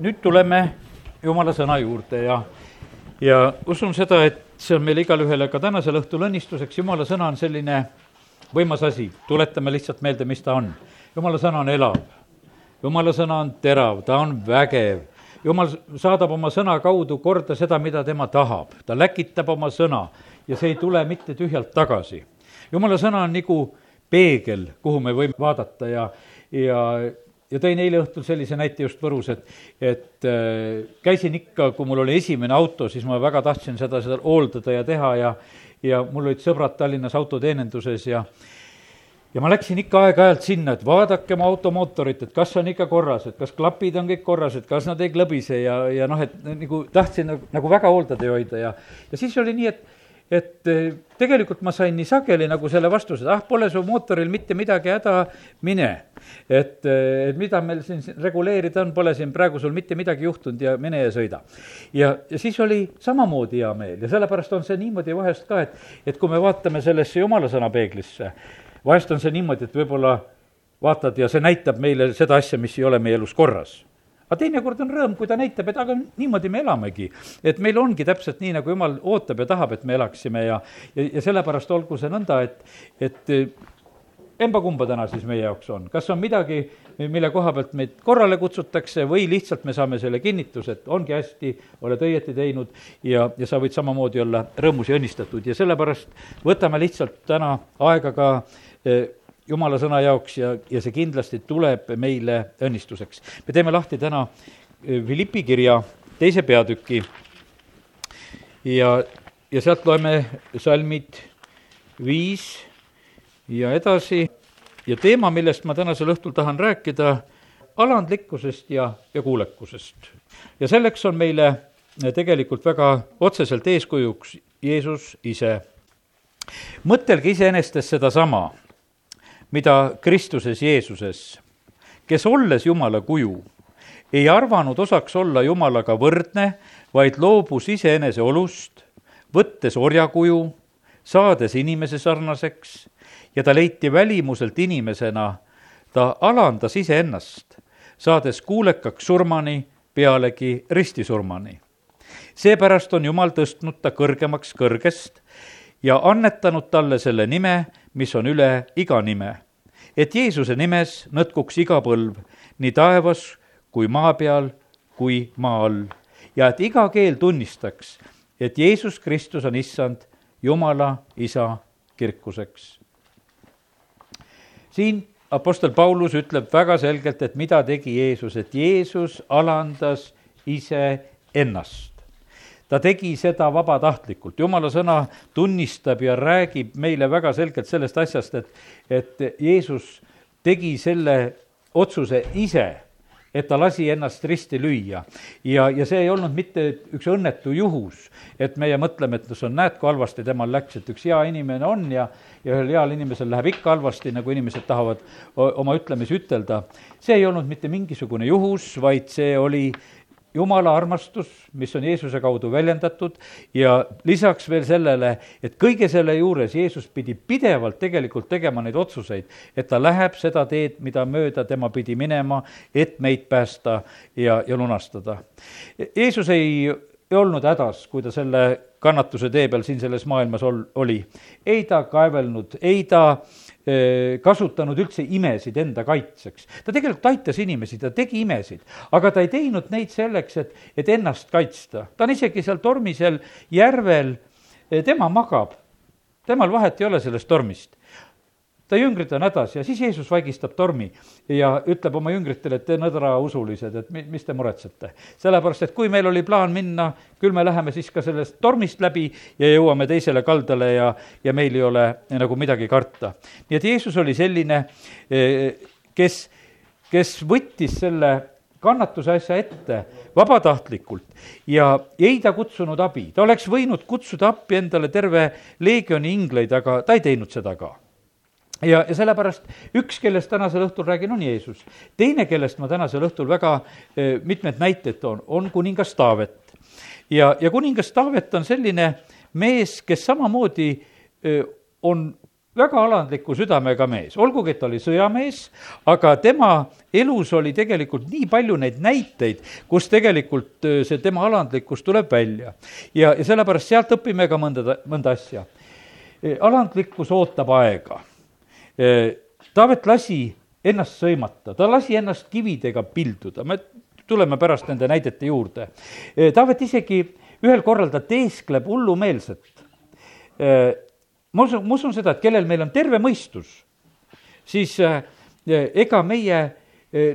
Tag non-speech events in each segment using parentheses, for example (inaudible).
nüüd tuleme jumala sõna juurde ja, ja usun seda, et see on meile igale ühele ka tänasel õhtul õnnistuseks, jumala sõna on selline võimas asi, tuletame lihtsalt meelde, mis ta on. jumala sõna on elav, jumala sõna on terav, ta on vägev, jumal saadab oma sõna kaudu korda seda, mida tema tahab, ta läkitab oma sõna ja see ei tule mitte tühjalt tagasi. jumala sõna on nagu peegel, kuhu me võime vaadata ja, ja ja tõin eile õhtul sellise näite just Võrus, et, et äh, käisin ikka, kui mul oli esimene auto, siis ma väga tahtsin seda, seda hooldada ja teha ja, ja mul olid sõbrad Tallinnas autoteeninduses ja, ja ma läksin ikka aeg-ajalt sinna, et vaadake oma auto mootorit, et kas on ikka korras, et kas klapid on kõik korras, et kas nad ei klõbise ja, ja noh, et nagu tahtsin nagu, nagu väga hooldada ja hoida ja, ja siis oli nii, et et eh, tegelikult ma sain nii sageli nagu selle vastuse, et ah, pole su mootoril mitte midagi häda, mine. et, eh, et mida meil siin reguleerida on, pole siin praegu sul mitte midagi juhtunud ja mine ja sõida. ja, ja siis oli samamoodi hea meel ja sellepärast on see niimoodi vahest ka, et, et kui me vaatame sellesse jumala sõna peeglisse, vahest on see niimoodi, et võib-olla vaatad ja see näitab meile seda asja, mis ei ole meie elus korras aga teinekord on rõõm, kui ta näitab, et aga niimoodi me elamegi. et meil ongi täpselt nii, nagu jumal ootab ja tahab, et me elaksime ja, ja, ja sellepärast olgu see nõnda, et, et eh, emba-kumba täna siis meie jaoks on, kas on midagi, mille koha pealt meid korrale kutsutakse või lihtsalt me saame selle kinnituse, et ongi hästi, oled õieti teinud ja, ja sa võid samamoodi olla rõõmus ja õnnistatud ja sellepärast võtame lihtsalt täna aega ka eh, jumala sõna jaoks ja, ja see kindlasti tuleb meile õnnistuseks. me teeme lahti täna eh, Philippi kirja teise peatüki ja, ja sealt loeme salmid viis ja edasi ja teema, millest ma tänasel õhtul tahan rääkida, alandlikkusest ja, ja kuulekusest. ja selleks on meile tegelikult väga otseselt eeskujuks Jeesus ise. mõtelge iseenesest sedasama mida Kristuses Jeesuses, kes olles Jumala kuju, ei arvanud osaks olla Jumalaga võrdne, vaid loobus iseenese olust, võttes orjakuju, saades inimese sarnaseks ja ta leiti välimuselt inimesena, ta alandas iseennast, saades kuulekaks surmani, pealegi ristisurmani. seepärast on Jumal tõstnud ta kõrgemaks kõrgest ja annetanud talle selle nime, mis on üle iga nime. Et Jeesuse nimes nõtkuks iga põlv, nii taevas kui maa peal kui maa all. ja et iga keel tunnistaks, et Jeesus Kristus on issand, Jumala isa kirkuseks. siin Apostel Paulus ütleb väga selgelt, et mida tegi Jeesus, et Jeesus alandas iseennast ta tegi seda vabatahtlikult, jumala sõna tunnistab ja räägib meile väga selgelt sellest asjast, et, et Jeesus tegi selle otsuse ise et ta lasi ennast risti lüüa. ja, ja see ei olnud mitte üks õnnetu juhus, et meie mõtleme, et no sa näed, kui halvasti temal läks, et üks hea inimene on ja, ja ühel heal inimesel läheb ikka halvasti, nagu inimesed tahavad oma ütlemisi ütelda. see ei olnud mitte mingisugune juhus, vaid see oli jumala armastus, mis on Jeesuse kaudu väljendatud ja lisaks veel sellele, et kõige selle juures Jeesus pidi pidevalt tegelikult tegema neid otsuseid, et ta läheb seda teed, mida mööda tema pidi minema, et meid päästa ja, ja lunastada. Jeesus ei ei olnud hädas, kui ta selle kannatuse tee peal siin selles maailmas ol-, oli. ei ta kaevelnud, ei ta äh, kasutanud üldse imesid enda kaitseks. ta tegelikult aitas inimesi, ta tegi imesid, aga ta ei teinud neid selleks, et, et ennast kaitsta. ta on isegi seal tormisel järvel, eh, tema magab, temal vahet ei ole sellest tormist ta jüngrid on hädas ja siis Jeesus vaigistab tormi ja ütleb oma jüngritele, et te nõdrausulised, et mi-, mis te muretsete. sellepärast, et kui meil oli plaan minna, küll me läheme siis ka sellest tormist läbi ja jõuame teisele kaldale ja, ja meil ei ole nagu midagi karta. nii et Jeesus oli selline, eh, kes, kes võttis selle kannatuse asja ette vabatahtlikult ja ei ta kutsunud abi, ta oleks võinud kutsuda appi endale terve leegioni ingleid, aga ta ei teinud seda ka ja, ja sellepärast üks, kellest tänasel õhtul räägin, on Jeesus. teine, kellest ma tänasel õhtul väga eh, mitmed näited toon, on kuningas Taavet. ja, ja kuningas Taavet on selline mees, kes samamoodi eh, on väga alandliku südamega mees, olgugi et ta oli sõjamees, aga tema elus oli tegelikult nii palju neid näiteid, kus tegelikult see tema alandlikkus tuleb välja. ja, ja sellepärast sealt õpime ka mõnda, mõnda asja. alandlikkus ootab aega. Taavet lasi ennast sõimata, ta lasi ennast kividega pilduda, me tuleme pärast nende näidete juurde. Taavet isegi ühel korral ta teeskleb hullumeelselt. Ma usun, ma usun seda, et kellel meil on terve mõistus, siis ega meie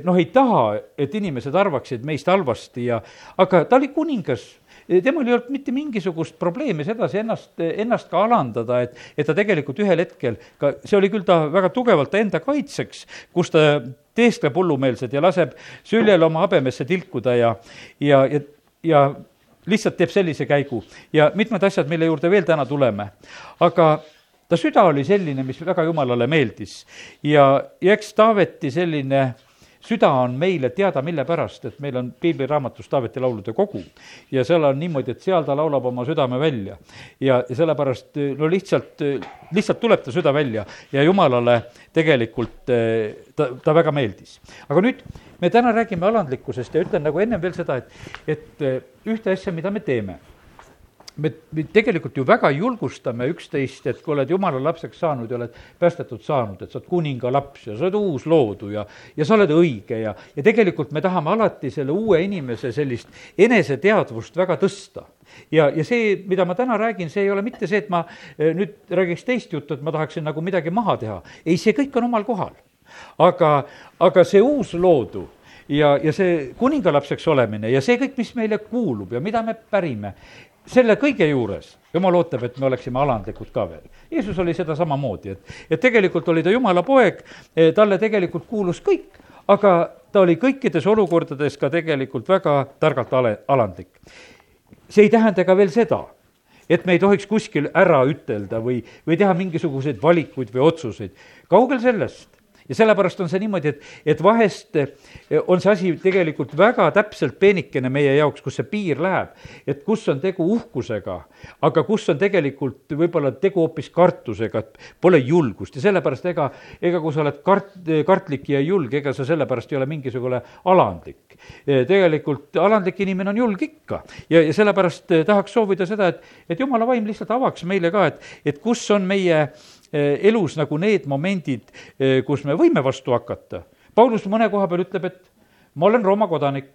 noh, ei taha, et inimesed arvaksid meist halvasti ja, aga ta oli kuningas temal ei olnud mitte mingisugust probleemi sedasi ennast, ennast ka alandada, et, et ta tegelikult ühel hetkel ka, see oli küll ta väga tugevalt enda kaitseks, kus ta teeskleb hullumeelselt ja laseb süljel oma habemesse tilkuda ja, ja, ja, ja lihtsalt teeb sellise käigu ja mitmed asjad, mille juurde veel täna tuleme. aga ta süda oli selline, mis väga jumalale meeldis ja, ja eks Taaveti selline süda on meile teada, mille pärast, et meil on piibliraamatus Taaveti laulude kogu ja seal on niimoodi, et seal ta laulab oma südame välja. ja, sellepärast no lihtsalt, lihtsalt tuleb ta süda välja ja jumalale tegelikult ta, ta väga meeldis. aga nüüd me täna räägime alandlikkusest ja ütlen nagu ennem veel seda, et, et eh, ühte asja, mida me teeme me, me tegelikult ju väga julgustame üksteist, et kui oled jumala lapseks saanud ja oled päästetud saanud, et sa oled kuninga laps ja sa oled uus loodu ja, ja sa oled õige ja, ja tegelikult me tahame alati selle uue inimese sellist eneseteadvust väga tõsta. ja, ja see, mida ma täna räägin, see ei ole mitte see, et ma eh, nüüd räägiks teist juttu, et ma tahaksin nagu midagi maha teha. ei, see kõik on omal kohal aga, aga see uus loodu ja, ja see kuningalapseks olemine ja see kõik, mis meile kuulub ja mida me pärime, selle kõige juures jumal ootab, et me oleksime alandlikud ka veel. Jeesus oli seda samamoodi, et, et tegelikult oli ta jumala poeg, eh, talle tegelikult kuulus kõik, aga ta oli kõikides olukordades ka tegelikult väga targalt ale, alandlik. see ei tähenda ka veel seda, et me ei tohiks kuskil ära ütelda või, või teha mingisuguseid valikuid või otsuseid. kaugel sellest ja sellepärast on see niimoodi, et, et vahest eh, on see asi tegelikult väga täpselt peenikene meie jaoks, kus see piir läheb. et kus on tegu uhkusega, aga kus on tegelikult võib-olla tegu hoopis kartusega, et pole julgust ja sellepärast ega, ega kui sa oled kart-, kartlik ja julge, ega sa sellepärast ei ole mingisugune alandlik. Eh, tegelikult alandlik inimene on julge ikka ja, ja sellepärast eh, tahaks soovida seda, et, et jumala vaim lihtsalt avaks meile ka, et, et kus on meie Eh, elus nagu need momendid, eh, kus me võime vastu hakata. Paulus mõne koha peal ütleb, et ma olen Rooma kodanik,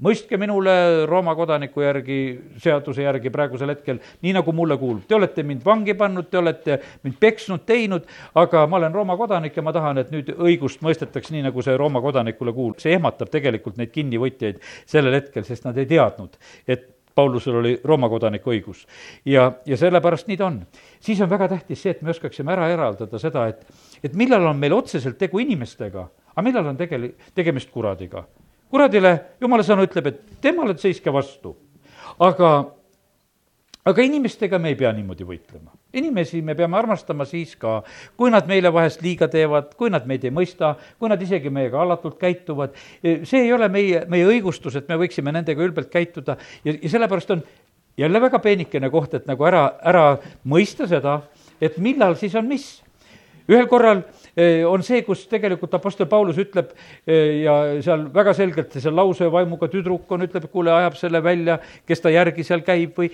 mõistke minule Rooma kodaniku järgi, seaduse järgi praegusel hetkel, nii nagu mulle kuulub. Te olete mind vangi pannud, te olete mind peksnud, teinud, aga ma olen Rooma kodanik ja ma tahan, et nüüd õigust mõistetaks nii, nagu see Rooma kodanikule kuulub. see ehmatab tegelikult neid kinnivõtjaid sellel hetkel, sest nad ei teadnud, et Paulusel oli Rooma kodaniku õigus. ja, ja sellepärast nii ta on. siis on väga tähtis see, et me oskaksime ära eraldada seda, et, et millal on meil otseselt tegu inimestega, aga millal on tegel-, tegemist kuradiga. kuradile jumala sõna ütleb, et temale seiske vastu. aga aga inimestega me ei pea niimoodi võitlema. inimesi me peame armastama siis ka, kui nad meile vahest liiga teevad, kui nad meid ei mõista, kui nad isegi meiega alatult käituvad. see ei ole meie, meie õigustus, et me võiksime nendega ülbelt käituda ja, ja sellepärast on jälle väga peenikene koht, et nagu ära, ära mõista seda, et millal siis on mis. ühel korral on see, kus tegelikult Apostel Paulus ütleb ja seal väga selgelt seal lause vaimuga tüdruk on, ütleb, kuule, ajab selle välja, kes ta järgi seal käib või,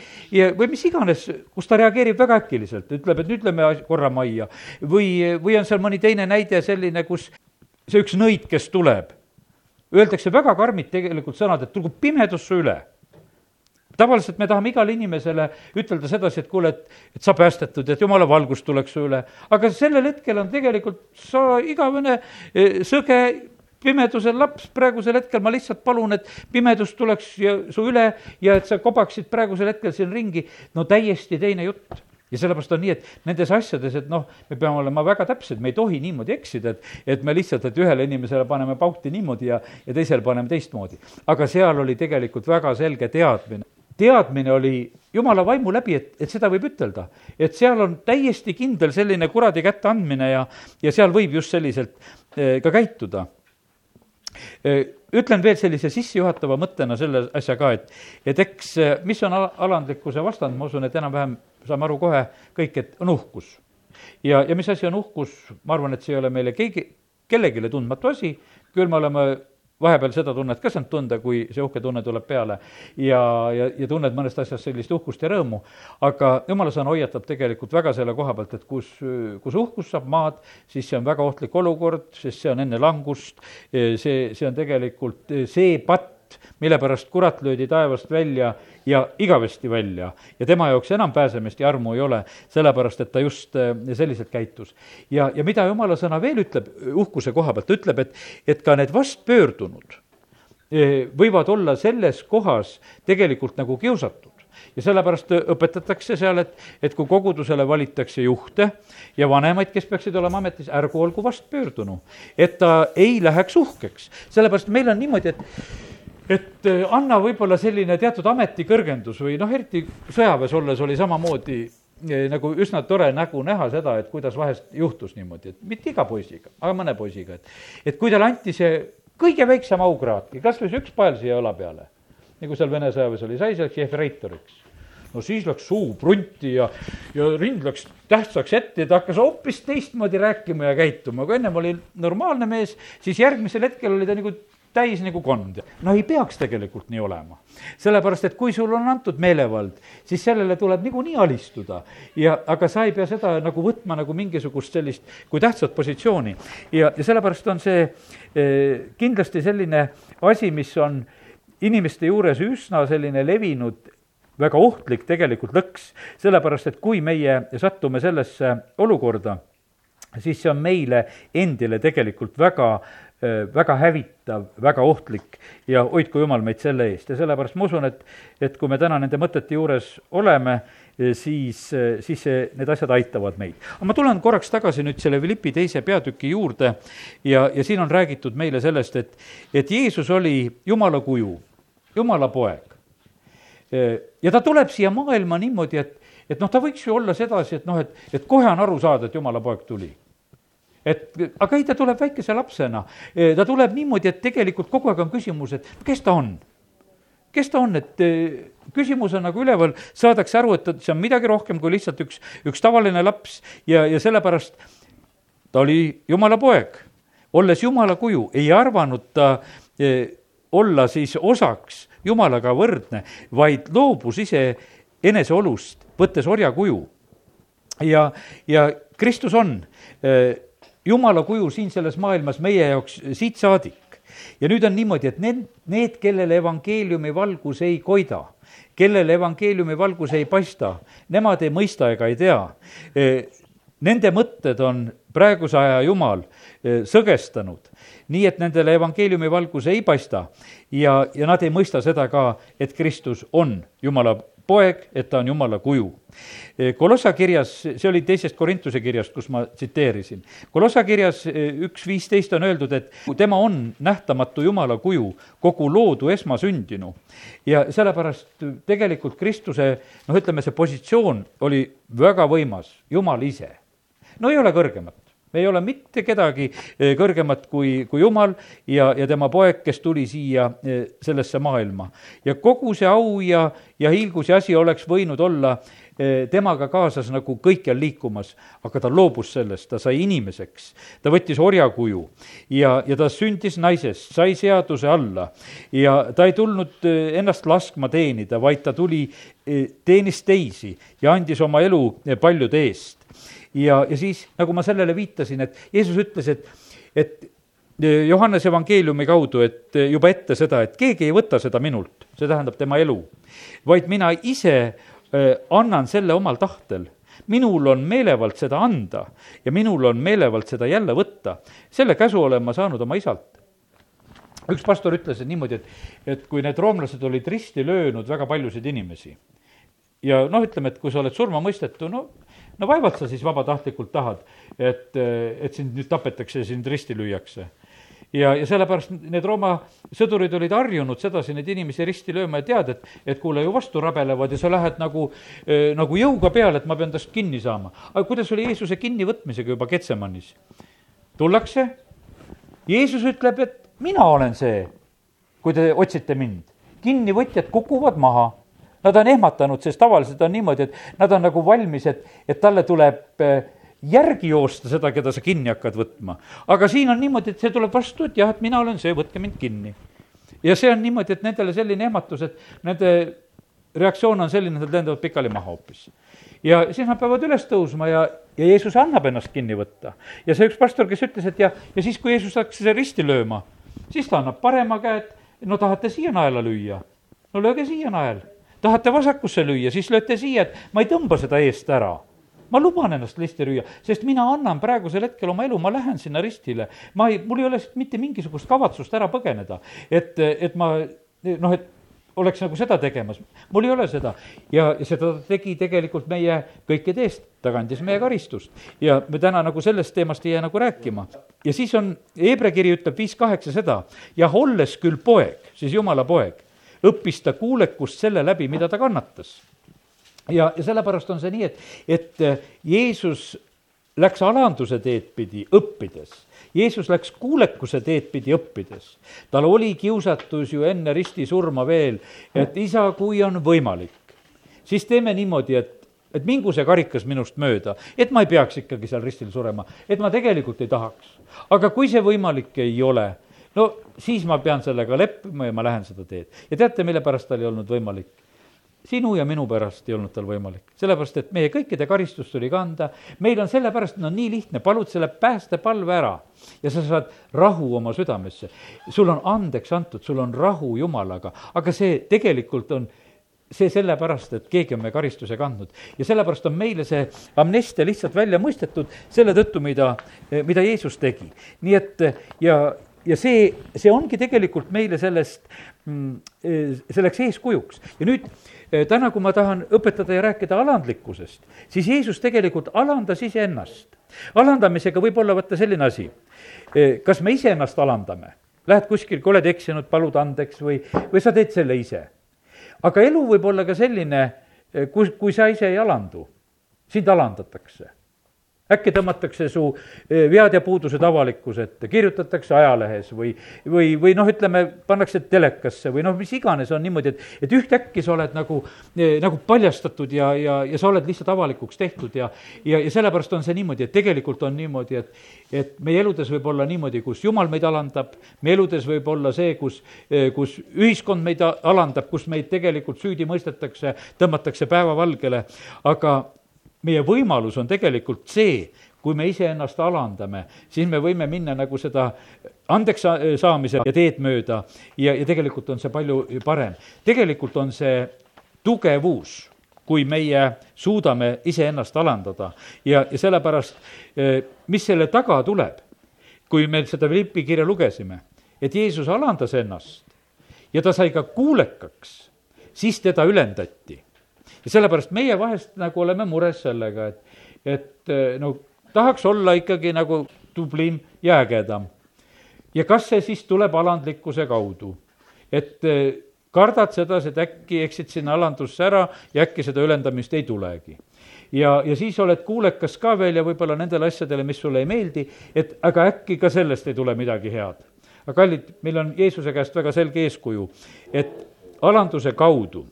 või mis iganes, kus ta reageerib väga äkiliselt, ütleb, et nüüd lähme korra majja. või, või on seal mõni teine näide selline, kus see üks nõid, kes tuleb, öeldakse väga karmid tegelikult sõnad, et tulgu pimedus su üle tavaliselt me tahame igale inimesele ütelda sedasi, et kuule, et, et sa päästetud, et jumala valgus tuleks su üle. aga sellel hetkel on tegelikult sa igavene e, sõge pimedusel laps, praegusel hetkel ma lihtsalt palun, et pimedus tuleks ja su üle ja et sa kobaksid praegusel hetkel siin ringi, no täiesti teine jutt. Ja sellepärast on nii, et nendes asjades, et noh, me peame olema väga täpsed, me ei tohi niimoodi eksida, et, et me lihtsalt, et ühele inimesele paneme pauti niimoodi ja, ja teisele paneme teistmoodi. aga seal oli tegelikult väga selge teadmine teadmine oli jumala vaimu läbi, et, et seda võib ütelda. et seal on täiesti kindel selline kuradi kätte andmine ja, ja seal võib just selliselt eh, ka käituda. Eh, ütlen veel sellise sissejuhatava mõttena selle asja ka, et, et eks eh, mis on alandlikkuse vastand, ma usun, et enam-vähem saame aru kohe kõik, et on uhkus ja, ja mis asi on uhkus, ma arvan, et see ei ole meile keegi, kellelegi tundmatu asi, küll me oleme vahepeal seda tunnet ka saanud tunda, kui see uhke tunne tuleb peale ja, ja, ja tunned mõnest asjast sellist uhkust ja rõõmu, aga jumala sõna hoiatab tegelikult väga selle koha pealt, et kus, kus uhkus saab maad, siis see on väga ohtlik olukord, sest see on enne langust, see, see on tegelikult see patt, mille pärast kurat löödi taevast välja ja igavesti välja ja tema jaoks enam pääsemist ja armu ei ole, sellepärast et ta just selliselt käitus. ja, ja mida jumala sõna veel ütleb uhkuse koha pealt, ta ütleb, et, et ka need vastpöördunud võivad olla selles kohas tegelikult nagu kiusatud ja sellepärast õpetatakse seal, et, et kui kogudusele valitakse juhte ja vanemaid, kes peaksid olema ametis, ärgu olgu vastpöördunu. et ta ei läheks uhkeks, sellepärast meil on niimoodi, et et eh, anna võib-olla selline teatud ametikõrgendus või noh, eriti sõjaväes olles oli samamoodi eh, nagu üsna tore nägu näha seda, et kuidas vahest juhtus niimoodi, et mitte iga poisiga, aga mõne poisiga, et et kui talle anti see kõige väiksem aukraadki, kas või see üks pael siia õla peale, nagu seal Vene sõjaväes oli, sai selleks jefreitoriks no siis läks suu prunti ja, ja rind läks tähtsaks ette ja ta hakkas hoopis teistmoodi rääkima ja käituma, kui ennem oli normaalne mees, siis järgmisel hetkel oli ta nagu täis nagu kond. no ei peaks tegelikult nii olema. sellepärast, et kui sul on antud meelevald, siis sellele tuleb niikuinii alistuda ja, aga sa ei pea seda nagu võtma nagu mingisugust sellist kui tähtsat positsiooni. ja, ja sellepärast on see eh, kindlasti selline asi, mis on inimeste juures üsna selline levinud väga ohtlik tegelikult lõks, sellepärast et kui meie sattume sellesse olukorda, siis see on meile endile tegelikult väga väga hävitav, väga ohtlik ja hoidku Jumal meid selle eest ja sellepärast ma usun, et, et kui me täna nende mõtete juures oleme, äh, siis, äh, siis see, need asjad aitavad meid. aga ma tulen korraks tagasi nüüd selle Philippi teise peatüki juurde ja, ja siin on räägitud meile sellest, et, et Jeesus oli Jumala kuju, Jumala poeg. ja ta tuleb siia maailma niimoodi, et, et noh, ta võiks ju olla sedasi, et noh, et, et kohe on aru saada, et Jumala poeg tuli et aga ei, ta tuleb väikese lapsena, ta tuleb niimoodi, et tegelikult kogu aeg on küsimus, et kes ta on kes ta on, et küsimus on nagu üleval, saadakse aru, et see on midagi rohkem kui lihtsalt üks, üks tavaline laps ja, ja sellepärast ta oli jumala poeg. olles jumala kuju, ei arvanud ta eh, olla siis osaks jumalaga võrdne, vaid loobus ise eneseolust, võttes orja kuju. ja, ja Kristus on jumala kuju siin selles maailmas meie jaoks siit saadik. ja nüüd on niimoodi, et need, need, kellele evangeeliumi valgus ei koida, kellele evangeeliumi valgus ei paista, nemad ei mõista ega ei tea. E, nende mõtted on praeguse aja jumal e, sõgestanud, nii et nendele evangeeliumi valgus ei paista ja, ja nad ei mõista seda ka, et Kristus on Jumala poeg, et ta on Jumala kuju. Kolossa kirjas, see oli teisest Korintuse kirjast, kus ma tsiteerisin. Kolossa kirjas eh, üks viisteist on öeldud, et tema on nähtamatu Jumala kuju, kogu loodu esmasündinu. ja sellepärast tegelikult Kristuse, noh, ütleme, see positsioon oli väga võimas, Jumal ise. no ei ole kõrgemat me ei ole mitte kedagi eh, kõrgemat kui, kui Jumal ja, ja tema poeg, kes tuli siia eh, sellesse maailma. ja kogu see au ja, ja hiilgus ja asi oleks võinud olla eh, temaga kaasas nagu kõikjal liikumas, aga ta loobus sellest, ta sai inimeseks. ta võttis orjakuju ja, ja ta sündis naisest, sai seaduse alla ja ta ei tulnud ennast laskma teenida, vaid ta tuli, teenis teisi ja andis oma elu paljude eest ja, ja siis, nagu ma sellele viitasin, et Jeesus ütles, et, et Johannese evangeeliumi kaudu, et juba ette seda, et keegi ei võta seda minult, see tähendab tema elu, vaid mina ise annan selle omal tahtel minul on meelevald seda anda ja minul on meelevald seda jälle võtta. selle käsu olen ma saanud oma isalt. üks pastor ütles et niimoodi, et, et kui need roomlased olid risti löönud väga paljusid inimesi ja noh, ütleme, et kui sa oled surmamõistetu, no no vaevalt sa siis vabatahtlikult tahad, et, et sind nüüd tapetakse ja sind risti lüüakse. Ja, ja sellepärast need Rooma sõdurid olid harjunud sedasi neid inimesi risti lööma ja tead, et, et kuule ju vastu rabelevad ja sa lähed nagu, nagu jõuga peale, et ma pean tast kinni saama. aga kuidas oli Jeesuse kinnivõtmisega juba Getsemanis? tullakse, Jeesus ütleb, et mina olen see, kui te otsite mind. kinnivõtjad kukuvad maha Nad on ehmatanud, sest tavaliselt on niimoodi, et nad on nagu valmis, et, et talle tuleb järgi joosta seda, keda sa kinni hakkad võtma. aga siin on niimoodi, et see tuleb vastu, et jah, et mina olen see, võtke mind kinni. ja see on niimoodi, et nendele selline ehmatus, et nende reaktsioon on selline, nad lendavad pikali maha hoopis. ja siis nad peavad üles tõusma ja, ja Jeesus annab ennast kinni võtta. ja see üks pastor, kes ütles, et ja, ja siis, kui Jeesus hakkas risti lööma, siis ta annab parema käe, et no tahate siia naela lüüa, no lööge siia nael. tahate vasakusse lüüa, siis lööte siia, et ma ei tõmba seda eest ära ma luban ennast risti lüüa, sest mina annan praegusel hetkel oma elu, ma lähen sinna ristile. ma ei, mul ei ole mitte mingisugust kavatsust ära põgeneda, et, et ma noh, et oleks nagu seda tegemas. mul ei ole seda ja seda tegi tegelikult meie kõikide eest, ta kandis meie karistust. ja me täna nagu sellest teemast ei jää nagu rääkima. ja siis on, Hebra kiri ütleb viis kaheksa seda, jah, olles küll poeg, siis jumala poeg, õppis ta kuulekust selle läbi, mida ta kannatas ja, ja sellepärast on see nii, et, et Jeesus läks alanduse teed pidi õppides Jeesus läks kuulekuse teed pidi õppides. tal oli kiusatus ju enne ristisurma veel, et isa, kui on võimalik, siis teeme niimoodi, et et mingu see karikas minust mööda, et ma ei peaks ikkagi seal ristil surema, et ma tegelikult ei tahaks. aga kui see võimalik ei ole, no siis ma pean sellega leppima ja ma lähen seda teed. ja teate, mille pärast tal ei olnud võimalik? Sinu ja minu pärast ei olnud tal võimalik, sellepärast et meie kõikide karistus tuli kanda, meil on sellepärast, no nii lihtne, palud selle päästepalve ära ja sa saad rahu oma südamesse. sul on andeks antud, sul on rahu Jumalaga, aga see tegelikult on see sellepärast, et keegi on meie karistuse kandnud. ja sellepärast on meile see amnestia lihtsalt välja mõistetud selle tõttu, mida, mida Jeesus tegi. nii et ja, ja see, see ongi tegelikult meile sellest, mm, selleks eeskujuks ja nüüd Eh, täna, kui ma tahan õpetada ja rääkida alandlikkusest, siis Jeesus tegelikult alandas iseennast. alandamisega võib olla vaata selline asi, kas me iseennast alandame, lähed kuskil, kui oled eksinud, palud andeks või, või sa teed selle ise. aga elu võib olla ka selline, kus, kui sa ise ei alandu, sind alandatakse äkki tõmmatakse su eh, vead ja puudused avalikkuse ette, kirjutatakse ajalehes või, või, või noh, ütleme, pannakse telekasse või noh, mis iganes on niimoodi, et, et ühtäkki sa oled nagu, eh, nagu paljastatud ja, ja, ja sa oled lihtsalt avalikuks tehtud ja, ja, ja sellepärast on see niimoodi, et tegelikult on niimoodi, et, et meie eludes võib olla niimoodi, kus jumal meid alandab, meie eludes võib olla see, kus, eh, kus ühiskond meid alandab, kus meid tegelikult süüdi mõistetakse, tõmmatakse päevavalgele, aga meie võimalus on tegelikult see, kui me iseennast alandame, siis me võime minna nagu seda andeks saamise ja teed mööda ja, ja tegelikult on see palju parem. tegelikult on see tugevus, kui meie suudame iseennast alandada ja, ja sellepärast, eh, mis selle taga tuleb, kui me seda Philippi kirja lugesime, et Jeesus alandas ennast ja ta sai ka kuulekaks, siis teda ülendati ja sellepärast meie vahest nagu oleme mures sellega, et, et eh, no tahaks olla ikkagi nagu tublim jääkädam. ja kas see siis tuleb alandlikkuse kaudu? et eh, kardad sedasi, et äkki eksid sinna alandusse ära ja äkki seda ülendamist ei tulegi. ja, ja siis oled kuulekas ka veel ja võib-olla nendele asjadele, mis sulle ei meeldi, et aga äkki ka sellest ei tule midagi head. aga kallid, meil on Jeesuse käest väga selge eeskuju, et alanduse kaudu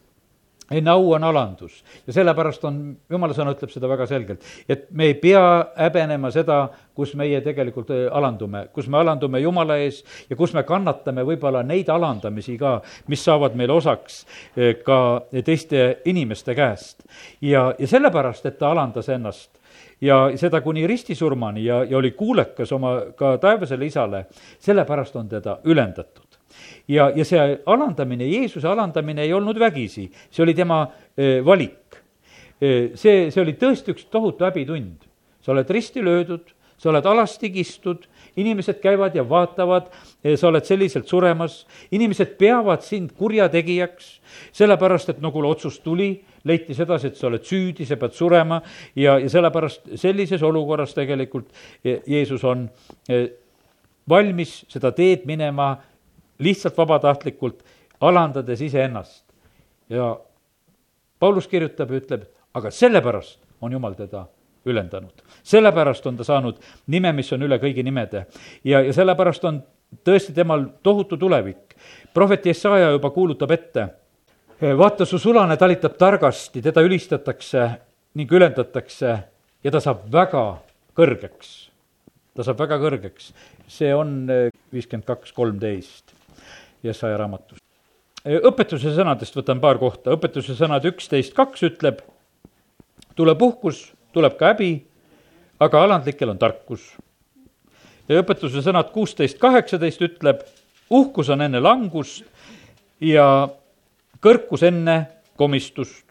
enne au on alandus. Ja sellepärast on, jumala sõna ütleb seda väga selgelt, et me ei pea häbenema seda, kus meie tegelikult äh, alandume, kus me alandume Jumala ees ja kus me kannatame võib-olla neid alandamisi ka, mis saavad meile osaks äh, ka teiste inimeste käest. ja, ja sellepärast, et ta alandas ennast ja seda kuni ristisurmani ja, ja oli kuulekas oma ka taevasele isale, sellepärast on teda ülendatud ja, ja see alandamine, Jeesuse alandamine ei olnud vägisi, see oli tema valik. see, see oli tõesti üks tohutu häbitund. sa oled risti löödud, sa oled alasti kistud, inimesed käivad ja vaatavad, sa oled selliselt suremas, inimesed peavad sind kurjategijaks, sellepärast et no kuule, otsus tuli, leiti sedasi, et sa oled süüdi, sa pead surema ja, ja sellepärast sellises olukorras tegelikult Jeesus on valmis seda teed minema lihtsalt vabatahtlikult, alandades iseennast. ja Paulus kirjutab ja ütleb, aga sellepärast on Jumal teda ülendanud. sellepärast on ta saanud nime, mis on üle kõigi nimede. ja, ja sellepärast on tõesti temal tohutu tulevik. prohvet Jesaja juba kuulutab ette, vaata, su sulane talitab targasti, teda ülistatakse ning ülendatakse ja ta saab väga kõrgeks. ta saab väga kõrgeks. see on viiskümmend kaks, kolmteist Jesaja raamatus. õpetuse sõnadest võtan paar kohta, õpetuse sõnad üksteist kaks ütleb, tuleb uhkus, tuleb ka häbi, aga alandlikel on tarkus. ja õpetuse sõnad kuusteist kaheksateist ütleb, uhkus on enne langust ja kõrkus enne komistust.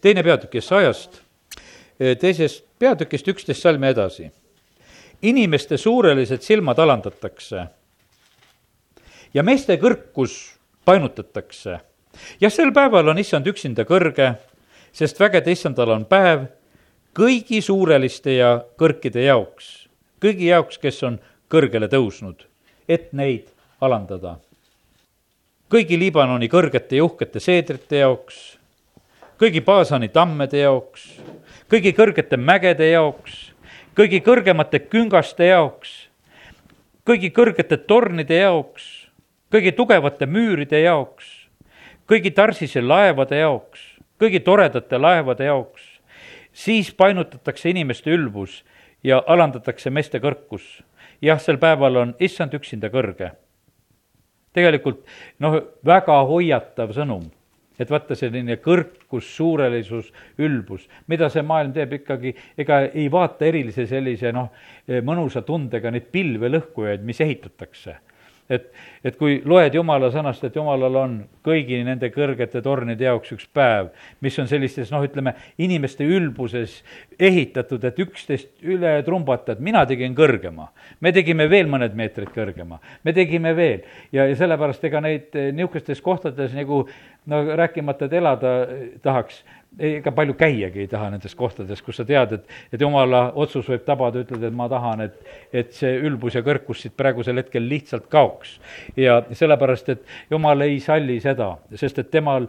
teine peatükk Jesajast, teisest peatükist üksteist salmi edasi. inimeste suurelised silmad alandatakse ja meeste kõrkus painutatakse. jah, sel päeval on issand üksinda kõrge, sest vägede issandal on päev kõigi suureliste ja kõrkide jaoks, kõigi jaoks, kes on kõrgele tõusnud, et neid alandada kõigi Liibanoni kõrgete ja uhkete seedrite jaoks, kõigi Baasani tammede jaoks, kõigi kõrgete mägede jaoks, kõigi kõrgemate küngaste jaoks, kõigi kõrgete tornide jaoks, kõigi tugevate müüride jaoks, kõigi Tarsise laevade jaoks, kõigi toredate laevade jaoks, siis painutatakse inimeste ülbus ja alandatakse meeste kõrkus. jah, sel päeval on issand üksinda kõrge tegelikult noh, väga hoiatav sõnum et vaata, selline kõrkus, suurelisus, ülbus, mida see maailm teeb ikkagi, ega ei vaata erilise sellise noh, mõnusa tundega neid pilvelõhkujaid, mis ehitatakse et, et kui loed jumala sõnast, et jumalal on kõigi nende kõrgete tornide jaoks üks päev, mis on sellistes noh, ütleme, inimeste ülbuses ehitatud, et üksteist üle trumbata, et mina tegin kõrgema. me tegime veel mõned meetrid kõrgema, me tegime veel ja, ja sellepärast ega neid niisugustes kohtades nagu no rääkimata, et elada tahaks, ega palju käiagi ei taha nendes kohtades, kus sa tead, et, et jumala otsus võib tabada, ütled, et ma tahan, et, et see ülbus ja kõrkus siit praegusel hetkel lihtsalt kaoks. ja sellepärast, et jumal ei salli seda, sest et temal,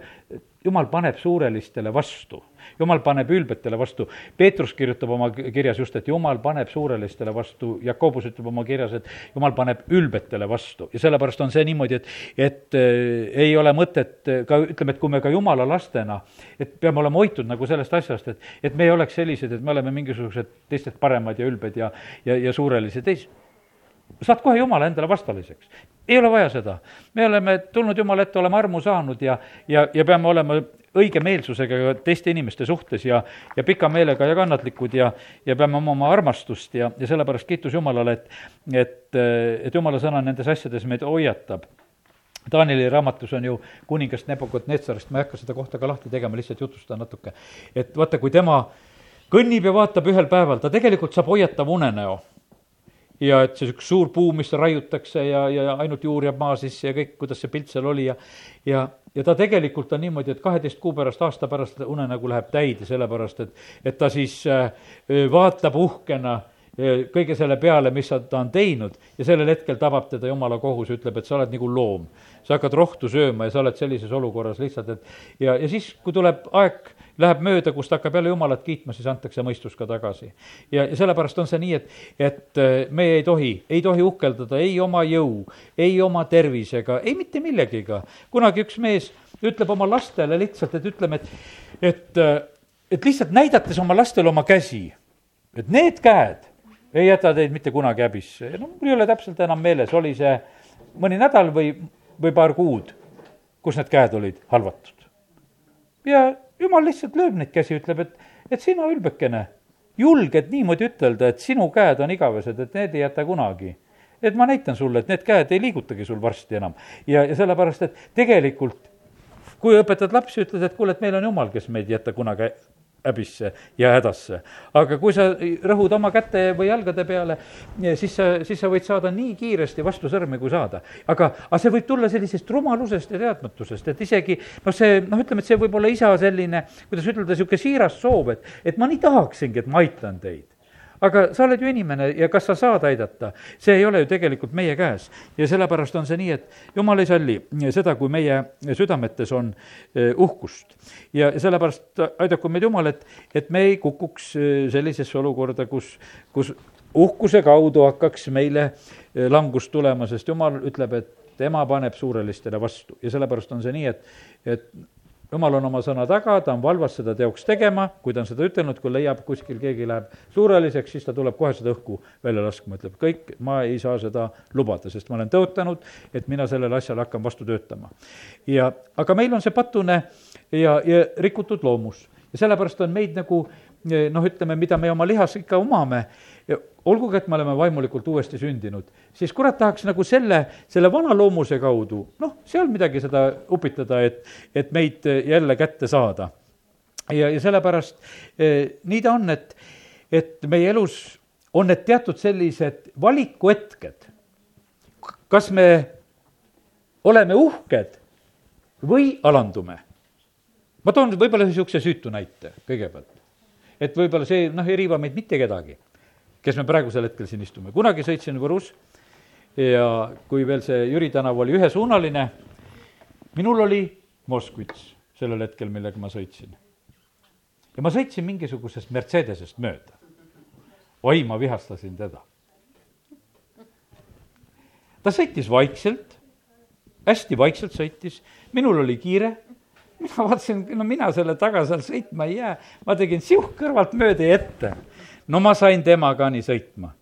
jumal paneb suurelistele vastu jumal paneb ülbetele vastu. Peetrus kirjutab oma kirjas just, et jumal paneb suurelistele vastu, Jakobus ütleb oma kirjas, et jumal paneb ülbetele vastu ja sellepärast on see niimoodi, et, et äh, ei ole mõtet ka ütleme, et kui me ka jumala lastena, et peame olema hoitud nagu sellest asjast, et, et me ei oleks sellised, et me oleme mingisugused teistest paremad ja ülbed ja, ja, ja suurelised, ei saad kohe Jumala endale vastaliseks. ei ole vaja seda. me oleme tulnud Jumala ette, oleme armu saanud ja, ja, ja peame olema õige meelsusega teiste inimeste suhtes ja, ja pika meelega ja kannatlikud ja, ja peame omama armastust ja, ja sellepärast kiitus Jumalale, et, et, et Jumala sõna nendes asjades meid hoiatab. Taanili raamatus on ju kuningast Nebukadnetsarist, ma ei hakka seda kohta ka lahti tegema, lihtsalt jutustan natuke. et vaata, kui tema kõnnib ja vaatab ühel päeval, ta tegelikult saab hoiatava unenäo ja et see üks suur puu, mis raiutakse ja, ja ainult juur jääb maa sisse ja kõik, kuidas see pilt seal oli ja ja, ja ta tegelikult on niimoodi, et kaheteist kuu pärast, aasta pärast unenägu läheb täide, sellepärast et, et ta siis äh, vaatab uhkena kõige selle peale, mis ta on teinud ja sellel hetkel tabab teda jumala kohus, ütleb, et sa oled nagu loom. sa hakkad rohtu sööma ja sa oled sellises olukorras lihtsalt, et ja, ja siis, kui tuleb aeg läheb mööda, kus ta hakkab jälle Jumalat kiitma, siis antakse mõistus ka tagasi. ja, ja sellepärast on see nii, et, et äh, me ei tohi, ei tohi uhkeldada ei oma jõu, ei oma tervisega, ei mitte millegiga. kunagi üks mees ütleb oma lastele lihtsalt, et ütleme, et, et, äh, et lihtsalt näidates oma lastele oma käsi, et need käed ei jäta teid mitte kunagi häbisse. no mul ei ole täpselt enam meeles, oli see mõni nädal või, või paar kuud, kus need käed olid halvatud. ja jumal lihtsalt lööb neid käsi, ütleb, et, et sina, ülbekene, julged niimoodi ütelda, et sinu käed on igavesed, et need ei jäta kunagi. et ma näitan sulle, et need käed ei liigutagi sul varsti enam. ja, ja sellepärast, et tegelikult kui õpetad lapsi, ütled, et kuule, et meil on jumal, kes meid ei jäta kunagi häbisse ja hädasse. aga kui sa rõhud oma käte või jalgade peale, siis sa, siis sa võid saada nii kiiresti vastu sõrme, kui saada. aga, aga see võib tulla sellisest rumalusest ja teadmatusest, et isegi noh, see noh, ütleme, et see võib olla isa selline, kuidas ütelda, niisugune siiras soov, et, et ma nii tahaksingi, et ma aitan teid aga sa oled ju inimene ja kas sa saad aidata, see ei ole ju tegelikult meie käes. ja sellepärast on see nii, et jumal ei salli seda, kui meie südametes on eh, uhkust. ja sellepärast aidaku meid Jumal, et, et me ei kukuks eh, sellisesse olukorda, kus, kus uhkuse kaudu hakkaks meile eh, langus tulema, sest Jumal ütleb, et tema paneb suurelistele vastu ja sellepärast on see nii, et, et jumal on oma sõna taga, ta on valvas seda teoks tegema, kui ta on seda ütelnud, kui leiab kuskil keegi läheb suureliseks, siis ta tuleb kohe seda õhku välja laskma, ütleb kõik, ma ei saa seda lubada, sest ma olen tõotanud, et mina sellele asjale hakkan vastu töötama. ja, aga meil on see patune ja, ja rikutud loomus ja sellepärast on meid nagu noh, ütleme, mida me oma lihas ikka omame, olgugi, et me oleme vaimulikult uuesti sündinud, siis kurat tahaks nagu selle, selle vana loomuse kaudu, noh, seal midagi seda upitada, et, et meid jälle kätte saada. ja, ja sellepärast eh, nii ta on, et, et meie elus on need teatud sellised valikuhetked. kas me oleme uhked või alandume? ma toon võib-olla niisuguse süütu näite kõigepealt. et võib-olla see, noh, ei riiva meid mitte kedagi kes me praegusel hetkel siin istume. kunagi sõitsin Võrus ja kui veel see Jüri tänav oli ühesuunaline, minul oli Moskvitš sellel hetkel, millega ma sõitsin. ja ma sõitsin mingisugusest Mercedesest mööda. oi, ma vihastasin teda. ta sõitis vaikselt, hästi vaikselt sõitis, minul oli kiire mina vaatasin, no mina selle taga seal sõitma ei jää, ma tegin siuh kõrvalt mööda ja ette no ma sain temaga nii sõitma.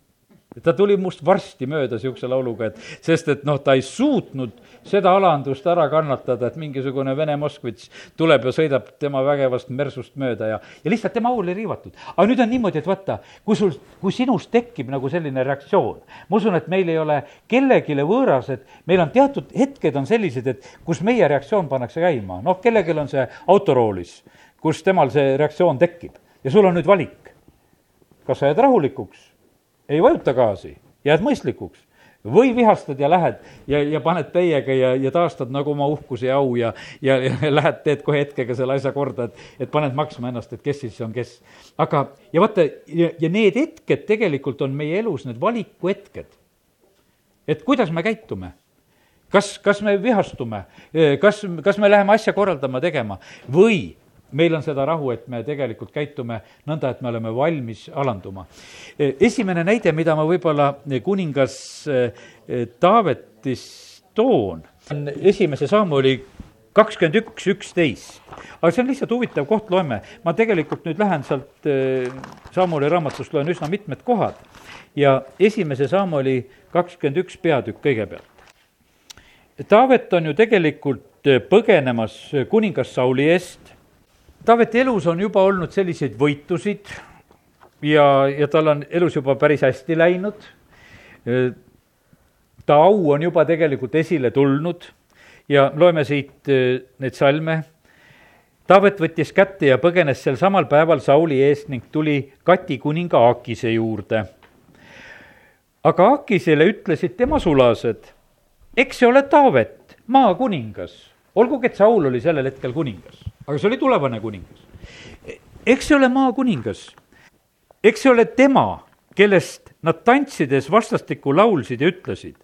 ta tuli must varsti mööda niisuguse lauluga, et sest et noh, ta ei suutnud seda alandust ära kannatada, et mingisugune Vene Moskvitš tuleb ja sõidab tema vägevast mersust mööda ja, ja lihtsalt tema au oli riivatud. aga nüüd on niimoodi, et vaata, kui sul, kui sinus tekib nagu selline reaktsioon, ma usun, et meil ei ole kellelegi võõras, et meil on teatud hetked on sellised, et kus meie reaktsioon pannakse käima, noh, kellelgi on see autoroolis, kus temal see reaktsioon tekib ja sul on nüüd valik kas sa jääd rahulikuks, ei vajuta gaasi, jääd mõistlikuks. Või vihastad ja lähed ja, ja paned täiega ja, ja taastad nagu oma uhkuse ja au ja, ja, ja lähed, teed kohe hetkega selle asja korda, et, et paned maksma ennast, et kes siis on kes. aga, ja vaata, ja, ja need hetked tegelikult on meie elus need valikuhetked. et kuidas me käitume? Kas, kas me vihastume, kas, kas me läheme asja korraldama, tegema? Või meil on seda rahu, et me tegelikult käitume nõnda, et me oleme valmis alanduma. esimene näide, mida ma võib-olla kuningas eh, Taavetist toon, on esimese Samuli kakskümmend üks, üksteist. aga see on lihtsalt huvitav koht, loeme. ma tegelikult nüüd lähen sealt eh, Samuli raamatust, loen üsna mitmed kohad ja esimese Samuli kakskümmend üks peatükk kõigepealt. Taavet on ju tegelikult põgenemas kuningas Sauli eest Taaveti elus on juba olnud selliseid võitusid ja, ja tal on elus juba päris hästi läinud. ta au on juba tegelikult esile tulnud ja loeme siit eh, neid salme. Taavet võttis kätte ja põgenes sel samal päeval Sauli eest ning tuli Kati kuninga Aakise juurde. aga Aakisele ütlesid tema sulased, eks see ole Taavet, maakuningas, olgugi et Saul oli sellel hetkel kuningas aga see oli tulevane kuningas. eks see ole maakuningas, eks see ole tema, kellest nad tantsides vastastikku laulsid ja ütlesid.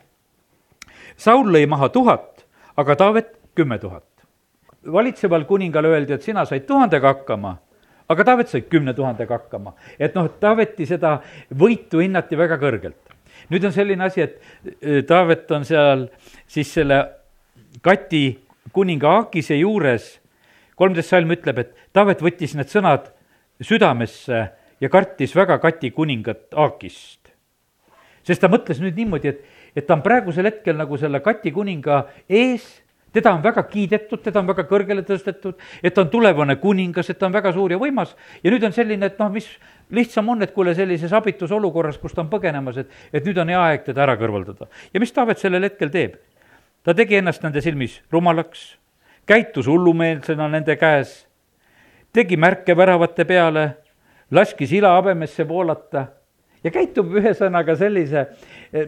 Saul lõi maha tuhat, aga Taavet kümme tuhat. valitseval kuningal öeldi, et sina said tuhandega hakkama, aga Taavet sai kümne tuhandega hakkama. et noh, Taaveti seda võitu hinnati väga kõrgelt. nüüd on selline asi, et äh, Taavet on seal siis selle Kati kuninga Aakise juures kolmteist salm ütleb, et Taavet võttis need sõnad südamesse ja kartis väga Kati kuningat Aakist. sest ta mõtles nüüd niimoodi, et, et ta on praegusel hetkel nagu selle Kati kuninga ees, teda on väga kiidetud, teda on väga kõrgele tõstetud, et ta on tulevane kuningas, et ta on väga suur ja võimas ja nüüd on selline, et noh, mis lihtsam on, et kuule, sellises abitus olukorras, kus ta on põgenemas, et, et nüüd on hea aeg teda ära kõrvaldada. ja mis Taavet sellel hetkel teeb? Ta tegi ennast nende silmis rumalaks käitus hullumeelsena nende käes, tegi märke väravate peale, laskis ila habemesse voolata ja käitub ühesõnaga sellise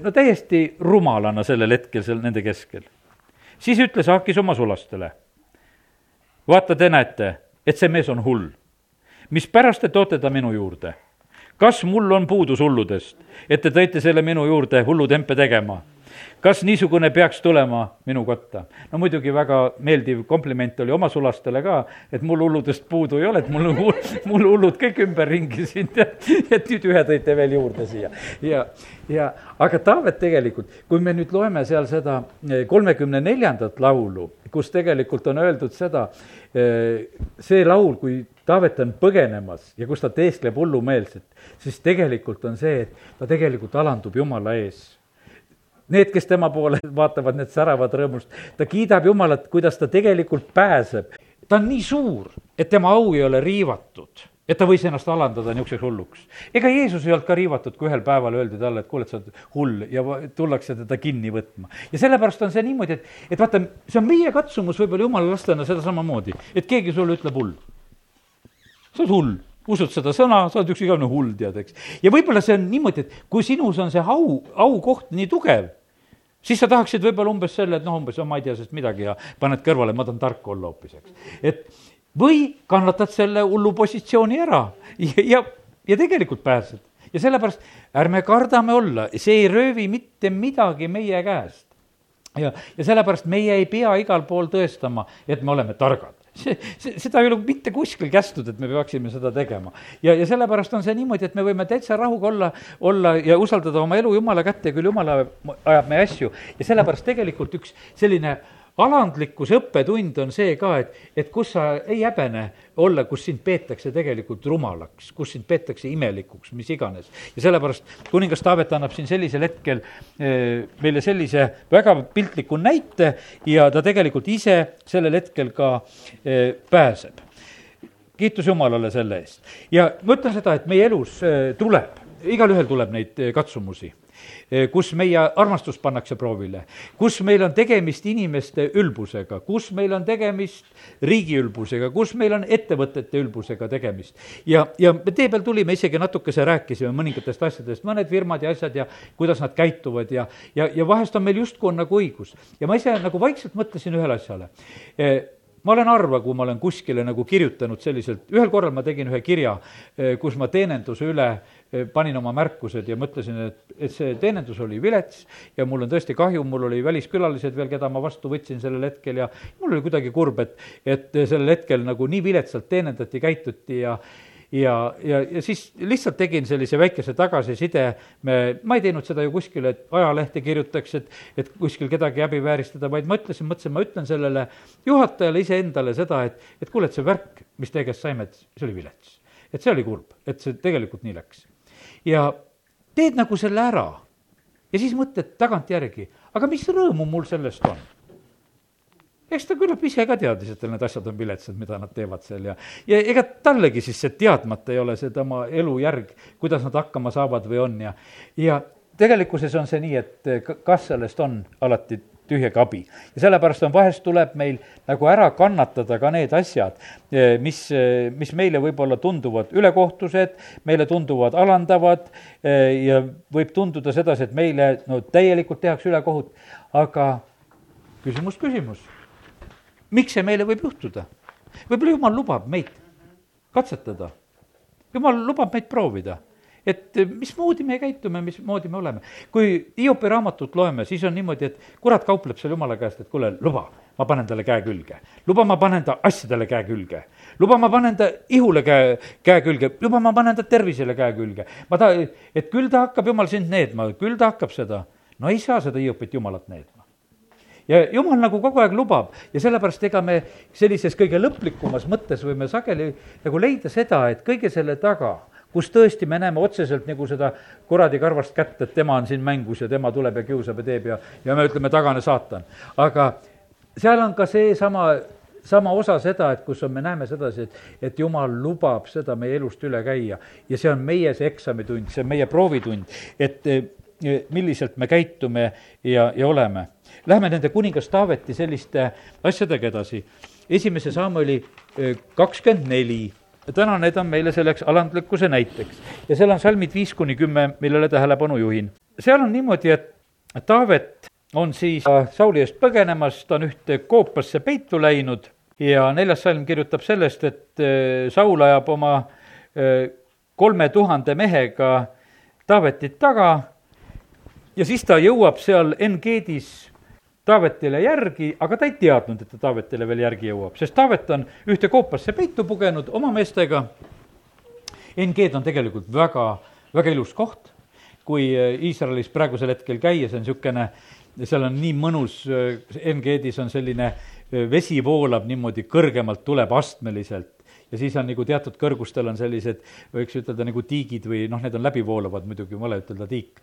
no täiesti rumalana sellel hetkel seal nende keskel. siis ütles Aakis oma sulastele, vaata, te näete, et see mees on hull. mispärast te toote ta minu juurde? kas mul on puudus hulludest, et te tõite selle minu juurde hullutempe tegema? Kas niisugune peaks tulema minu kotta? no muidugi väga meeldiv kompliment oli oma sulastele ka, et mul hulludest puudu ei ole, et mul (laughs) mul hullud kõik ümberringi siin (laughs) ja nüüd ühe tõite veel juurde siia. ja, ja aga Taavet tegelikult, kui me nüüd loeme seal seda eh, kolmekümne neljandat laulu, kus tegelikult on öeldud seda, eh, see laul, kui Taavet on põgenemas ja kus ta teeskleb hullumeelselt, siis tegelikult on see, et ta tegelikult alandub Jumala ees Need, kes tema poole (laughs) vaatavad, need säravad rõõmust. ta kiidab Jumalat, kuidas ta tegelikult pääseb. ta on nii suur, et tema au ei ole riivatud, et ta võis ennast alandada niisuguseks hulluks. ega Jeesus ei olnud ka riivatud, kui ühel päeval öeldi talle, et kuule, et sa oled hull ja tullakse teda kinni võtma. ja sellepärast on see niimoodi, et, et vaata, see on meie katsumus võib-olla jumala lastena seda samamoodi, et keegi sulle ütleb hull. sa oled hull usud seda sõna, sa oled üks igavene hull, tead, eks. ja võib-olla see on niimoodi, et kui sinus on see au, aukoht nii tugev, siis sa tahaksid võib-olla umbes selle, et noh, umbes no, ma ei tea sellest midagi ja paned kõrvale, ma tahan tark olla hoopis, eks. et või kannatad selle hullu positsiooni ära ja, ja, ja tegelikult pääsed. ja sellepärast ärme kardame olla, see ei röövi mitte midagi meie käest. ja, ja sellepärast meie ei pea igal pool tõestama, et me oleme targad see, see, seda ei ole mitte kuskil kästud, et me peaksime seda tegema. ja, ja sellepärast on see niimoodi, et me võime täitsa rahuga olla, olla ja usaldada oma elu Jumala kätte ja küll Jumal ajab, meie asju. ja sellepärast tegelikult üks selline alandlikkuse õppetund on see ka, et, et kus sa ei häbene olla, kus sind peetakse tegelikult rumalaks, kus sind peetakse imelikuks, mis iganes. ja sellepärast kuningas Taavet annab siin sellisel hetkel eh, meile sellise väga piltliku näite ja ta tegelikult ise sellel hetkel ka eh, pääseb. kiitus Jumalale selle eest. ja ma ütlen seda, et meie elus eh, tuleb, igalühel tuleb neid katsumusi kus meie armastus pannakse proovile, kus meil on tegemist inimeste ülbusega, kus meil on tegemist riigi ülbusega, kus meil on ettevõtete ülbusega tegemist. ja, ja me tee peal tulime, isegi natukese rääkisime mõningatest asjadest, mõned firmad ja asjad ja kuidas nad käituvad ja, ja, ja vahest on meil justkui on nagu õigus. ja ma ise nagu vaikselt mõtlesin ühele asjale eh, ma olen harva, kui ma olen kuskile nagu kirjutanud selliselt, ühel korral ma tegin ühe kirja, eh, kus ma teenenduse üle eh, panin oma märkused ja mõtlesin, et, et see teenindus oli vilets ja mul on tõesti kahju, mul oli väliskülalised veel, keda ma vastu võtsin sellel hetkel ja mul oli kuidagi kurb, et, et sellel hetkel nagu nii viletsalt teenindati, käituti ja ja, ja, ja siis lihtsalt tegin sellise väikese tagasiside, me, ma ei teinud seda ju kuskile, et ajalehte kirjutaks, et, et kuskil kedagi häbivääristada, vaid ma ütlesin, mõtlesin, ma ütlen sellele juhatajale iseendale seda, et, et kuule, et see värk, mis teie käest saime, et see oli vilets. et see oli kurb, et see tegelikult nii läks. Ja teed nagu selle ära. Ja siis mõtled tagantjärgi, aga mis rõõmu mul sellest on? Eks ta küllap ise ka teadis, et need asjad on viletsad, mida nad teevad seal ja, ja ega tallegi siis see teadmata ei ole see tema elujärg, kuidas nad hakkama saavad või on ja, ja tegelikkuses on see nii, et kas sellest on alati tühjaga abi. ja sellepärast on, vahest tuleb meil nagu ära kannatada ka need asjad, mis, mis meile võib-olla tunduvad ülekohtused, meile tunduvad alandavad ja võib tunduda sedasi, et meile no täielikult tehakse ülekohut, aga küsimus, küsimus miks see meile võib juhtuda? võib-olla jumal lubab meid katsetada. jumal lubab meid proovida et mismoodi me käitume, mismoodi me oleme. kui Hiopi raamatut loeme, siis on niimoodi, et kurat kaupleb seal jumala käest, et kuule, luba, ma panen talle käe külge. luba, ma panen ta asjadele käe külge. luba, ma panen ta ihule käe, käe külge, luba, ma panen ta tervisele käe külge. ma ta, et küll ta hakkab jumal sind needma, küll ta hakkab seda. no ei saa seda Hiopit jumalat needma ja jumal nagu kogu aeg lubab ja sellepärast ega me sellises kõige lõplikumas mõttes võime sageli nagu leida seda, et kõige selle taga, kus tõesti me näeme otseselt nagu seda kuradi karvast kätt, et tema on siin mängus ja tema tuleb ja kiusab ja teeb ja, ja me ütleme, tagane saatan. aga seal on ka seesama sama osa seda, et kus on, me näeme sedasi, et, et jumal lubab seda meie elust üle käia ja see on meie see eksamitund, see on meie proovitund, et milliselt me käitume ja, ja oleme. Lähme nende kuningas Taaveti selliste asjadega edasi. esimese Samueli kakskümmend neli täna need on meile selleks alandlikkuse näiteks ja seal on salmid viis kuni kümme, millele tähelepanu juhin. seal on niimoodi, et Taavet on siis Sauli eest põgenemas, ta on ühte koopasse peitu läinud ja neljas salm kirjutab sellest, et Saul ajab oma kolme tuhande mehega Taavetit taga ja siis ta jõuab seal En-Geedis Taavetile järgi, aga ta ei teadnud, et ta Taavetile veel järgi jõuab, sest Taavet on ühte koopasse peitu pugenud oma meestega. En-Geed on tegelikult väga, väga ilus koht, kui Iisraelis praegusel hetkel käia, see on niisugune, seal on nii mõnus, En-Geedis on selline, vesi voolab niimoodi kõrgemalt, tuleb astmeliselt ja siis on nagu teatud kõrgustel on sellised, võiks ütelda nagu tiigid või noh, need on läbivoolavad muidugi, vale ütelda tiik.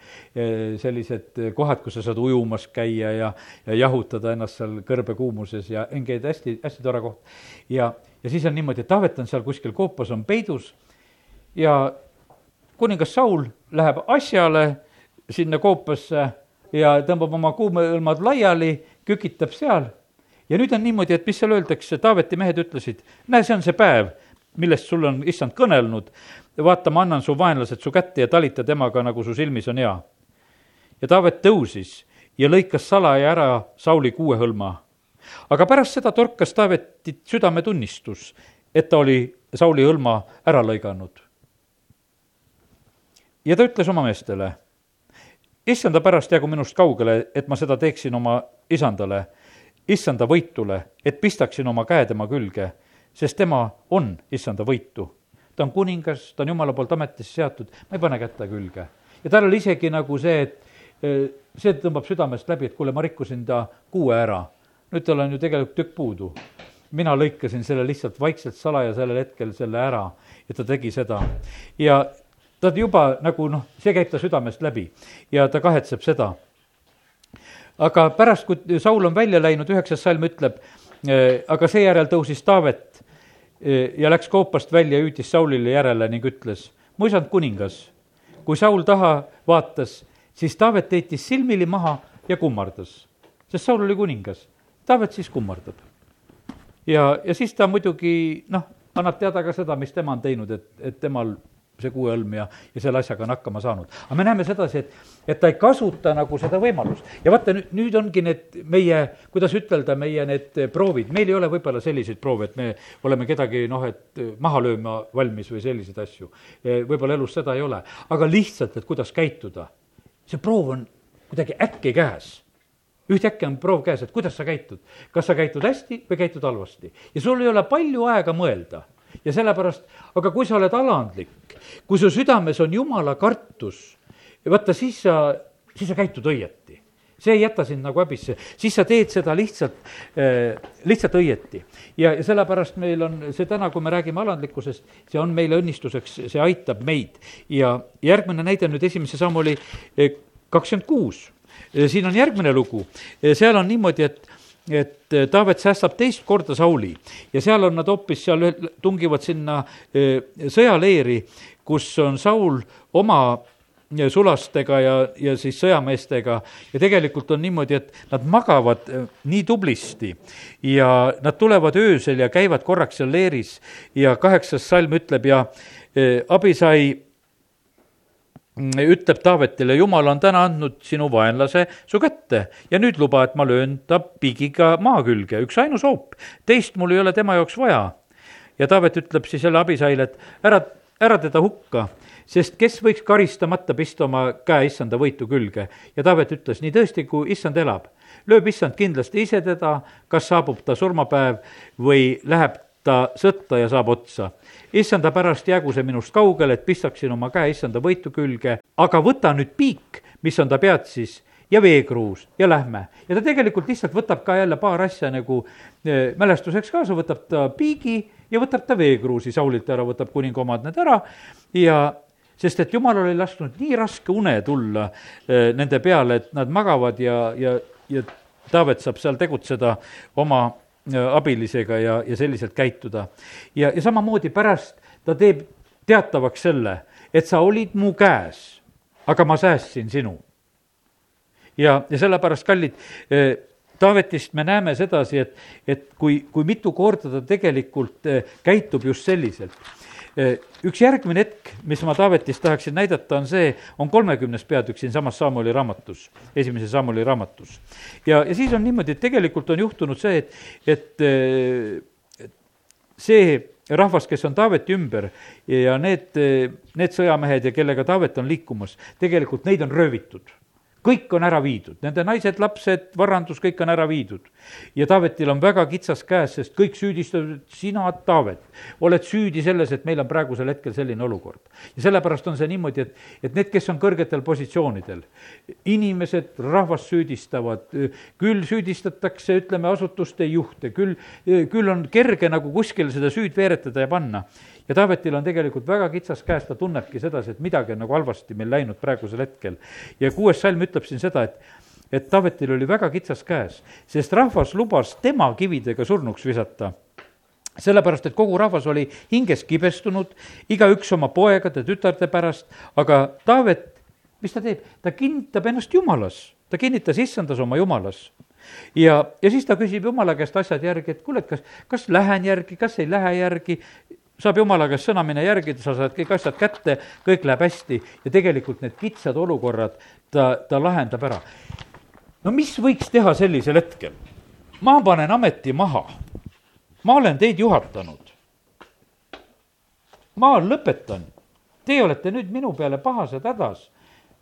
sellised kohad, kus sa saad ujumas käia ja, ja jahutada ennast seal kõrbekuumuses ja NG-d hästi, hästi tore koht. ja, ja siis on niimoodi, et Taavet on seal kuskil koopas, on peidus ja kuningas Saul läheb asjale sinna koopasse ja tõmbab oma kuumõlmad laiali, kükitab seal ja nüüd on niimoodi, et mis seal öeldakse, Taaveti mehed ütlesid, näe, see on see päev, millest sul on issand kõnelnud, vaata, ma annan su vaenlased su kätte ja talita temaga, nagu su silmis on hea. ja Taavet tõusis ja lõikas salaja ära Sauli kuuehõlma. aga pärast seda torkas Taavetit südametunnistus, et ta oli Sauli hõlma ära lõiganud. ja ta ütles oma meestele, issanda pärast jäägu minust kaugele, et ma seda teeksin oma isandale issanda võitule, et pistaksin oma käe tema külge, sest tema on issanda võitu. ta on kuningas, ta on jumala poolt ametisse seatud, ma ei pane kätt ta külge. ja tal oli isegi nagu see, et eh, see tõmbab südamest läbi, et kuule, ma rikkusin ta kuue ära. nüüd tal on ju tegelikult tükk puudu. mina lõikasin selle lihtsalt vaikselt salaja sellel hetkel selle ära ja ta tegi seda. ja ta juba nagu noh, see käib ta südamest läbi ja ta kahetseb seda aga pärast, kui Saul on välja läinud, üheksas salm ütleb, äh, aga seejärel tõusis Taavet äh, ja läks koopast välja, hüüdis Saulile järele ning ütles, mu isand kuningas, kui Saul taha vaatas, siis Taavet heitis silmili maha ja kummardas, sest Saul oli kuningas. Taavet siis kummardab. ja, ja siis ta muidugi noh, annab teada ka seda, mis tema on teinud, et, et temal see kuuõlm ja, ja selle asjaga on hakkama saanud. aga me näeme sedasi, et, et ta ei kasuta nagu seda võimalust. ja vaata, nüüd, nüüd ongi need meie, kuidas ütelda, meie need proovid, meil ei ole võib-olla selliseid proove, et me oleme kedagi noh, et maha lööma valmis või selliseid asju. võib-olla elus seda ei ole, aga lihtsalt, et kuidas käituda. see proov on kuidagi äkki käes ühtäkki on proov käes, et kuidas sa käitud. kas sa käitud hästi või käitud halvasti. ja sul ei ole palju aega mõelda ja sellepärast, aga kui sa oled alandlik, kui su südames on jumala kartus, vaata siis sa, siis sa käitud õieti see ei jäta sind nagu häbisse, siis sa teed seda lihtsalt äh,, lihtsalt õieti. ja, ja sellepärast meil on see täna, kui me räägime alandlikkusest, see on meile õnnistuseks, see aitab meid. ja järgmine näide nüüd esimese samm oli eh, kakskümmend kuus. siin on järgmine lugu, seal on niimoodi, et et eh, Taavet säästab teist korda Sauli ja seal on nad hoopis seal, tungivad sinna eh, sõjaleeri, kus on Saul oma eh, sulastega ja, ja siis sõjameestega. Ja tegelikult on niimoodi, et nad magavad nii tublisti ja nad tulevad öösel ja käivad korraks seal leeris ja kaheksas salm ütleb ja Abisai ütleb Taavetile, jumal on täna andnud sinu vaenlase su kätte ja nüüd luba, et ma löön ta pigiga maa külge, üksainus hoop, teist mul ei ole tema jaoks vaja. ja Taavet ütleb siis jälle Abisaile, et ära, ära teda hukka, sest kes võiks karistamata pista oma käe issanda võitu külge. ja Taavet ütles, nii tõesti, kui issand elab, lööb issand kindlasti ise teda, kas saabub ta surmapäev või läheb ta sõtta ja saab otsa. issanda pärast jäägu see minust kaugele, et pistaksin oma käe issanda võitu külge, aga võta nüüd piik, mis on ta pead siis, ja veekruus ja lähme. ja ta tegelikult lihtsalt võtab ka jälle paar asja nagu e, mälestuseks kaasa, võtab ta piigi ja võtab ta veekruusi Saulilt ära, võtab kuninga omad need ära ja sest et jumal oli lasknud nii raske une tulla e, nende peale, et nad magavad ja, ja, ja Taavet saab seal tegutseda oma abilisega ja, ja selliselt käituda. ja, ja samamoodi pärast ta teeb teatavaks selle, et sa olid mu käes, aga ma säästsin sinu. ja, ja sellepärast, kallid, äh, Taavetist me näeme sedasi, et, et kui, kui mitu korda ta tegelikult äh, käitub just selliselt Eh, üks järgmine hetk, mis ma Taavetist tahaksin näidata, on see, on kolmekümnes peatükk siinsamas Samuli raamatus, esimese Samuli raamatus. ja, ja siis on niimoodi, et tegelikult on juhtunud see, et, et eh, see rahvas, kes on Taaveti ümber ja need, need sõjamehed ja kellega Taavet on liikumas, tegelikult neid on röövitud kõik on ära viidud, nende naised, lapsed, varandus, kõik on ära viidud. Ja Taavetil on väga kitsas käes, sest kõik süüdistavad, sina, Taavet, oled süüdi selles, et meil on praegusel hetkel selline olukord. ja sellepärast on see niimoodi, et, et need, kes on kõrgetel positsioonidel, inimesed, rahvast süüdistavad, küll süüdistatakse, ütleme, asutuste juhte, küll, küll on kerge nagu kuskile seda süüd veeretada ja panna ja Taavetil on tegelikult väga kitsas käes, ta tunnebki sedasi, et midagi on nagu halvasti meil läinud praegusel hetkel. ja kuues salm ütleb siin seda, et, et Taavetil oli väga kitsas käes, sest rahvas lubas tema kividega surnuks visata. Sellepärast, et kogu rahvas oli hinges kibestunud, igaüks oma poegade, tütarde pärast, aga Taavet, mis ta teeb, ta kinnitab ennast Jumalas, ta kinnitas issandas oma Jumalas. Ja, ja siis ta küsib Jumala käest asjad järgi, et kuule, et kas, kas lähen järgi, kas ei lähe järgi, saab jumala käest sõna minna järgida, sa saad kõik asjad kätte, kõik läheb hästi. Ja tegelikult need kitsad olukorrad ta, ta lahendab ära. No mis võiks teha sellisel hetkel? ma panen ameti maha. ma olen teid juhatanud. ma lõpetan. Teie olete nüüd minu peale pahased hädas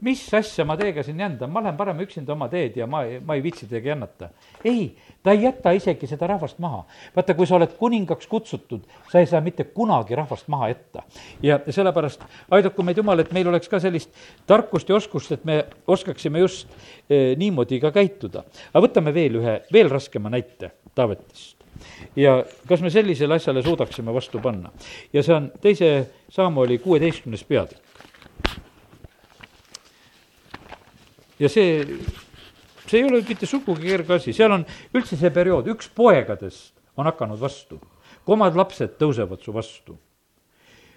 mis asja ma teiega siin jändan, ma lähen parem üksinda oma teed ja ma, ma ei viitsi teiega jännata. ei, ta ei jäta isegi seda rahvast maha. vaata, kui sa oled kuningaks kutsutud, sa ei saa mitte kunagi rahvast maha jätta. ja sellepärast aidaku meid Jumal, et meil oleks ka sellist tarkust ja oskust, et me oskaksime just eh, niimoodi ka käituda. aga võtame veel ühe, veel raskema näite Taavetist ja kas me sellisele asjale suudaksime vastu panna. ja see on teise Saamoli kuueteistkümnes peatükk. ja see, see ei ole mitte sugugi kerge asi, seal on üldse see periood, üks poegadest on hakanud vastu, kui omad lapsed tõusevad su vastu.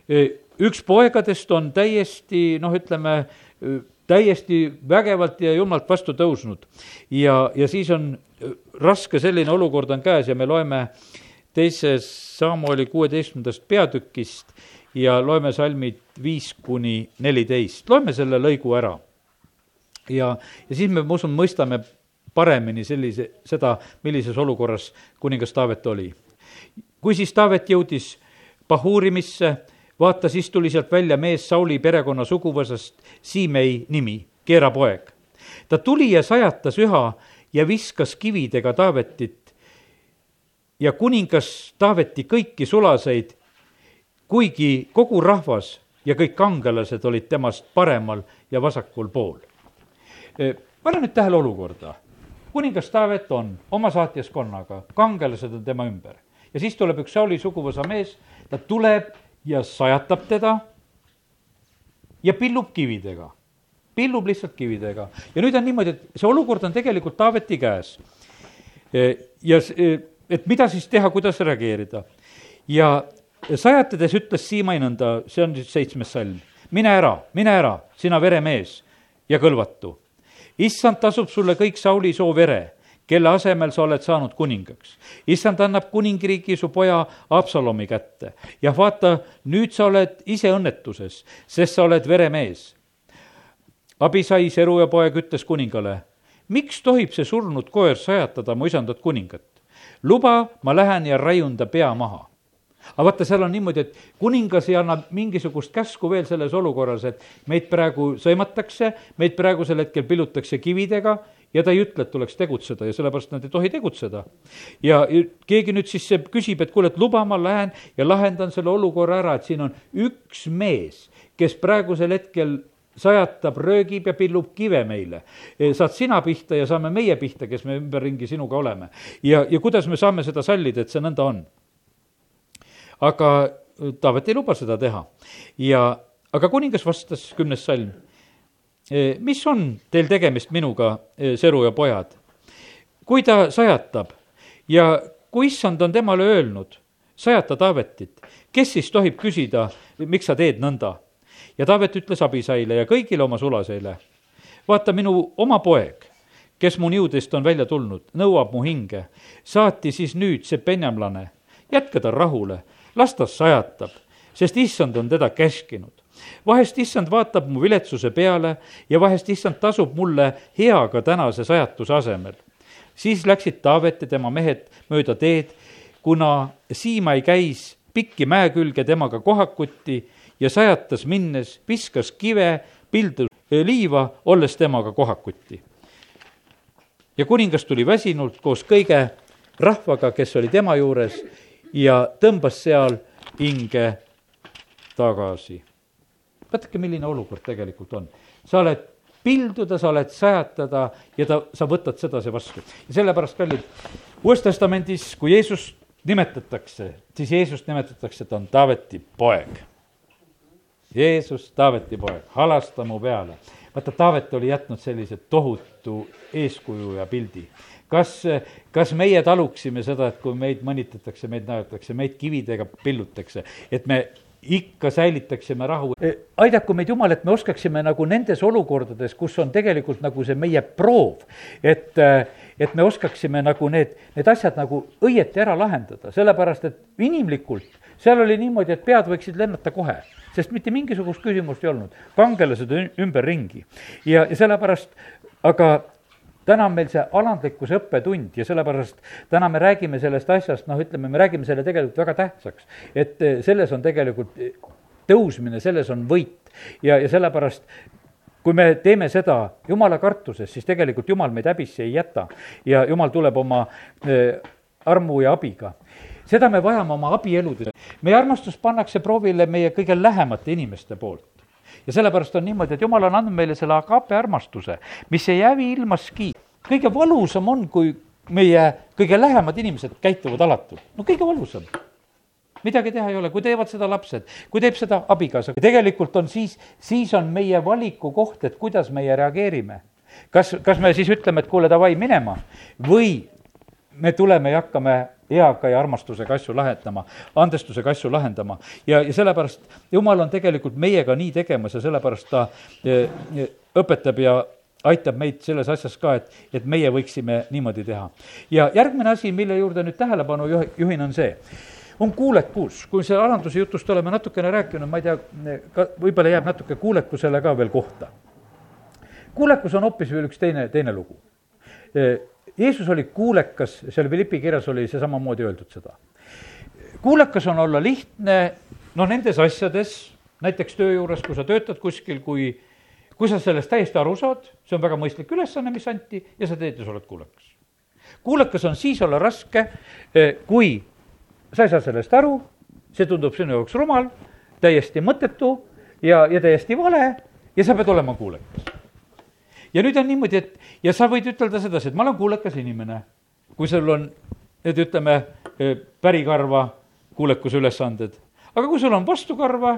E, üks poegadest on täiesti noh, ütleme, e, täiesti vägevalt ja julmalt vastu tõusnud. ja, ja siis on e, raske selline olukord on käes ja me loeme teises Samueli kuueteistkümnendast peatükist ja loeme salmid viis kuni neliteist, loeme selle lõigu ära ja, ja siis me, ma usun, mõistame paremini sellise, seda, millises olukorras kuningas Taavet oli. kui siis Taavet jõudis Bahurimisse, vaata, siis tuli sealt välja mees Sauli perekonna suguvõsast, Siimei nimi, Keera poeg. ta tuli ja sajatas üha ja viskas kividega Taavetit ja kuningas Taaveti kõiki sulaseid, kuigi kogu rahvas ja kõik kangelased olid temast paremal ja vasakul pool pane nüüd tähele olukorda. kuningas Taavet on oma saatjaskonnaga, kangelased on tema ümber ja siis tuleb üks Sauli suguvõsa mees, ta tuleb ja sajatab teda ja pillub kividega. pillub lihtsalt kividega ja nüüd on niimoodi, et see olukord on tegelikult Taaveti käes. ja et mida siis teha, kuidas reageerida. ja sajatades ütles Siimai nõnda, see on siis seitsmes salm, mine ära, mine ära, sina veremees ja kõlvatu issand tasub sulle kõik Sauli soo vere, kelle asemel sa oled saanud kuningaks. issand annab kuningriigi su poja Absalomi kätte ja vaata, nüüd sa oled ise õnnetuses, sest sa oled veremees. Abisai, Seruja poeg, ütles kuningale, miks tohib see surnud koer sajatada mu isandat kuningat? luba, ma lähen ja raiun ta pea maha aga vaata, seal on niimoodi, et kuningas ei anna mingisugust käsku veel selles olukorras, et meid praegu sõimatakse, meid praegusel hetkel pillutakse kividega ja ta ei ütle, et tuleks tegutseda ja sellepärast nad ei tohi tegutseda. ja keegi nüüd siis küsib, et kuule, et luba, ma lähen ja lahendan selle olukorra ära, et siin on üks mees, kes praegusel hetkel sajatab, röögib ja pillub kive meile. saad sina pihta ja saame meie pihta, kes me ümberringi sinuga oleme. ja, ja kuidas me saame seda sallida, et see nõnda on aga äh, Taavet ei luba seda teha. ja, aga kuningas vastas, kümnes salm, mis on teil tegemist minuga, Seru ja pojad? kui ta sajatab ja kui issand on temale öelnud, sajata Taavetit, kes siis tohib küsida, miks sa teed nõnda? ja Taavet ütles Abisaile ja kõigile oma sulaseile, vaata, minu oma poeg, kes mu niudest on välja tulnud, nõuab mu hinge, saati siis nüüd see penjamlane, jätka ta rahule las ta sajatab, sest issand on teda käskinud. vahest issand vaatab mu viletsuse peale ja vahest issand tasub mulle heaga tänase sajatuse asemel. siis läksid Taavet ja tema mehed mööda teed, kuna Siimai käis pikki mäe külge temaga kohakuti ja sajatas minnes, viskas kive, pildus liiva, olles temaga kohakuti. ja kuningas tuli väsinult koos kõige rahvaga, kes oli tema juures ja tõmbas seal hinge tagasi. vaadake, milline olukord tegelikult on. sa oled pilduda, sa oled sajatada ja ta, sa võtad sedasi vastu. ja sellepärast, kallid, Uues Testamendis, kui Jeesust nimetatakse, siis Jeesust nimetatakse, ta on Taaveti poeg. Jeesus, Taaveti poeg, halasta mu peale. vaata, Taavet oli jätnud sellise tohutu eeskuju ja pildi kas, kas meie taluksime seda, et kui meid mõnitatakse, meid naeratakse, meid kividega pillutakse, et me ikka säilitaksime rahu. E, aidaku meid Jumal, et me oskaksime nagu nendes olukordades, kus on tegelikult nagu see meie proov, et, et me oskaksime nagu need, need asjad nagu õieti ära lahendada, sellepärast et inimlikult seal oli niimoodi, et pead võiksid lennata kohe, sest mitte mingisugust küsimust ei olnud, kangelased ümberringi. ja, ja sellepärast, aga täna on meil see alandlikkuse õppetund ja sellepärast täna me räägime sellest asjast, noh, ütleme, me räägime selle tegelikult väga tähtsaks. et eh, selles on tegelikult eh, tõusmine, selles on võit ja, ja sellepärast kui me teeme seda jumala kartuses, siis tegelikult jumal meid häbisse ei jäta ja jumal tuleb oma äh, armu ja abiga. seda me vajame oma abieludes. meie armastus pannakse proovile meie kõige lähemate inimeste poolt ja sellepärast on niimoodi, et jumal on andnud meile selle agape armastuse, mis ei hävi ilmaski. kõige valusam on, kui meie kõige lähemad inimesed käituvad alatult, no kõige valusam midagi teha ei ole, kui teevad seda lapsed, kui teeb seda abikaasa, tegelikult on siis, siis on meie valiku koht, et kuidas meie reageerime. kas, kas me siis ütleme, et kuule, davai, minema või me tuleme ja hakkame eaga ja armastusega asju lahendama, andestusega asju lahendama. ja, ja sellepärast Jumal on tegelikult meiega nii tegemas ja sellepärast ta e, e, õpetab ja aitab meid selles asjas ka, et, et meie võiksime niimoodi teha. ja järgmine asi, mille juurde nüüd tähelepanu juhin, on see, on kuulekus, kui selle alanduse jutust oleme natukene rääkinud, ma ei tea, ka võib-olla jääb natuke kuulekusele ka veel kohta. kuulekus on hoopis veel üks teine, teine lugu e, Jeesus oli kuulekas, seal Philippi kirjas oli see samamoodi öeldud seda. kuulekas on olla lihtne, no nendes asjades, näiteks töö juures, kui sa töötad kuskil, kui, kui sa sellest täiesti aru saad, see on väga mõistlik ülesanne, mis anti, ja sa teed ja sa oled kuulekas. kuulekas on siis olla raske, eh, kui sa ei saa sellest aru, see tundub sinu jaoks rumal, täiesti mõttetu ja, ja täiesti vale ja sa pead olema kuulekas ja nüüd on niimoodi, et ja sa võid ütelda sedasi, et ma olen kuulekas inimene. kui sul on nüüd ütleme, e, pärikarva kuulekuse ülesanded, aga kui sul on vastukarva,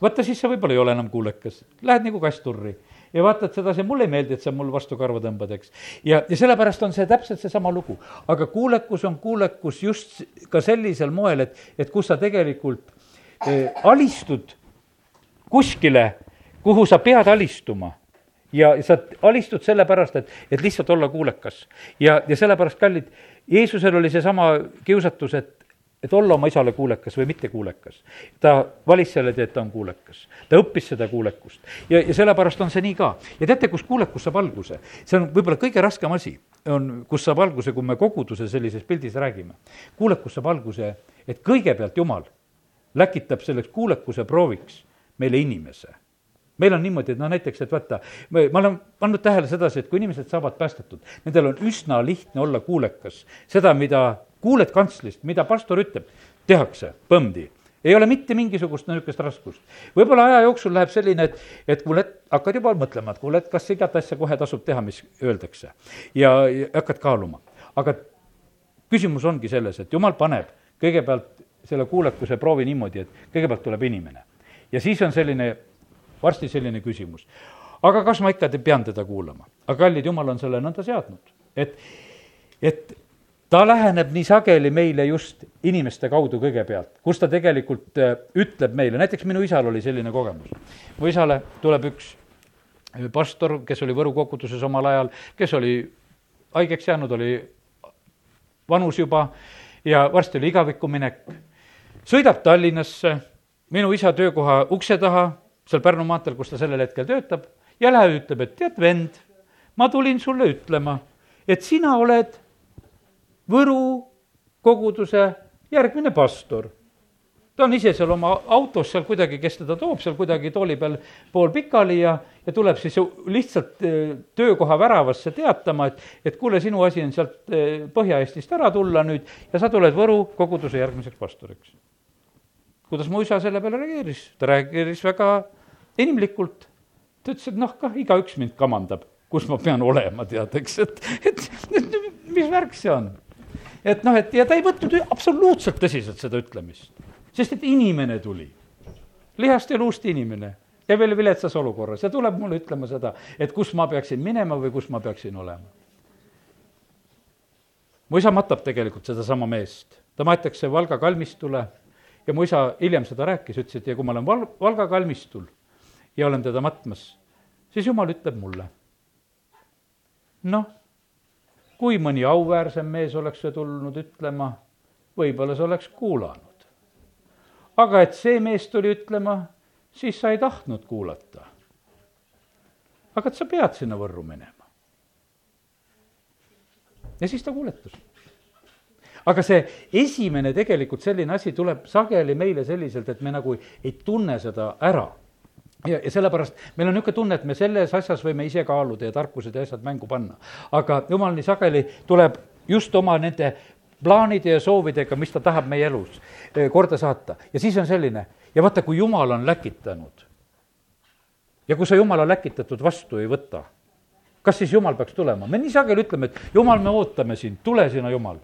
vaata siis sa võib-olla ei ole enam kuulekas, lähed nagu kass turri ja vaatad sedasi, mulle ei meeldi, et sa mul vastu karva tõmbad, eks. ja, ja sellepärast on see täpselt seesama lugu. aga kuulekus on kuulekus just ka sellisel moel, et, et kus sa tegelikult eh, alistud kuskile, kuhu sa pead alistuma ja sa alistud sellepärast, et, et lihtsalt olla kuulekas. ja, ja sellepärast, kallid, Jeesusel oli seesama kiusatus, et, et olla oma isale kuulekas või mitte kuulekas. ta valis selle tee, et ta on kuulekas. ta õppis seda kuulekust. ja, ja sellepärast on see nii ka. ja teate, kus kuulekus saab alguse? see on võib-olla kõige raskem asi, on, kus saab alguse, kui me koguduse sellises pildis räägime. kuulekus saab alguse, et kõigepealt Jumal läkitab selleks kuulekuse prooviks meile inimese meil on niimoodi, et noh, näiteks, et vaata, ma olen pannud tähele sedasi, et kui inimesed saavad päästetud, nendel on üsna lihtne olla kuulekas. seda, mida kuuled kantslist, mida pastor ütleb, tehakse, põmdi ei ole mitte mingisugust niisugust raskust. võib-olla aja jooksul läheb selline, et, et kuule, hakkad juba mõtlema, et kuule, et kas igat asja kohe tasub teha, mis öeldakse. ja hakkad kaaluma. aga küsimus ongi selles, et jumal paneb kõigepealt selle kuulekuse proovi niimoodi, et kõigepealt tuleb inimene. ja siis on selline varsti selline küsimus. aga kas ma ikka pean teda kuulama? aga kallid, jumal on selle nõnda seadnud, et, et ta läheneb nii sageli meile just inimeste kaudu kõigepealt, kus ta tegelikult äh, ütleb meile, näiteks minu isal oli selline kogemus. mu isale tuleb üks äh, pastor, kes oli Võru koguduses omal ajal, kes oli haigeks jäänud, oli vanus juba ja varsti oli igavikku minek. sõidab Tallinnasse, minu isa töökoha ukse taha, seal Pärnu maanteel, kus ta sellel hetkel töötab, ja läheb, ütleb, et tead, vend, ma tulin sulle ütlema, et sina oled Võru koguduse järgmine pastor. ta on ise seal oma autos seal kuidagi, kes teda toob seal kuidagi tooli peal pool pikali ja, ja tuleb siis lihtsalt eh, töökoha väravasse teatama, et, et kuule, sinu asi on sealt eh, Põhja-Eestist ära tulla nüüd ja sa tuled Võru koguduse järgmiseks pastoriks. kuidas mu isa selle peale reageeris? ta reageeris väga inimlikult. ta ütles, et noh, kah igaüks mind kamandab, kus ma pean olema, tead, eks, et, et, et mis värk see on. Et noh, et ja ta ei võtnud absoluutselt tõsiselt seda ütlemist sest et inimene tuli, lihast ja luust inimene. Ja veel viletsas olukorras. Ja tuleb mulle ütlema seda, et kus ma peaksin minema või kus ma peaksin olema. mu isa matab tegelikult sedasama meest, ta maetakse Valga kalmistule. Ja mu isa hiljem seda rääkis, ütles, et ja kui ma olen Val-, Valga kalmistul ja olen teda matmas, siis jumal ütleb mulle, noh, kui mõni auväärsem mees oleks see tulnud ütlema, võib-olla sa oleks kuulanud aga et see mees tuli ütlema, siis sa ei tahtnud kuulata. aga et sa pead sinna Võrru minema. ja siis ta kuuletus. aga see esimene tegelikult selline asi tuleb sageli meile selliselt, et me nagu ei tunne seda ära ja, ja sellepärast meil on niisugune tunne, et me selles asjas võime ise kaaluda ja tarkused ja asjad mängu panna. aga jumal nii sageli tuleb just oma nende plaanide ja soovidega, mis ta tahab meie elus eh, korda saata. ja siis on selline, ja vaata, kui jumal on läkitanud ja kui sa jumala läkitatud vastu ei võta, kas siis jumal peaks tulema? me nii sageli ütleme, et jumal, me ootame sind, tule sina, jumal.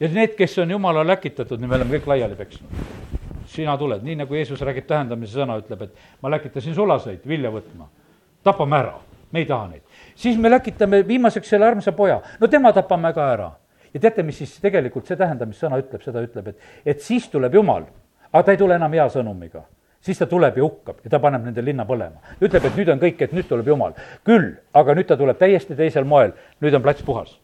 ja need, kes on jumala läkitatud, me oleme kõik laiali peksnud. Sina tuled, nii nagu Jeesus räägib tähendamise sõna, ütleb, et ma läkitasin sulaseid vilja võtma. tapame ära, me ei taha neid. siis me läkitame viimaseks selle armsa poja, no tema tapame ka ära ja teate, mis siis tegelikult see tähendamissõna ütleb, seda ütleb, et, et siis tuleb Jumal, aga ta ei tule enam hea sõnumiga siis ta tuleb ja hukkab ja ta paneb nende linna põlema. ütleb, et nüüd on kõik, et nüüd tuleb Jumal. küll, aga nüüd ta tuleb täiesti teisel moel, nüüd on plats puhas.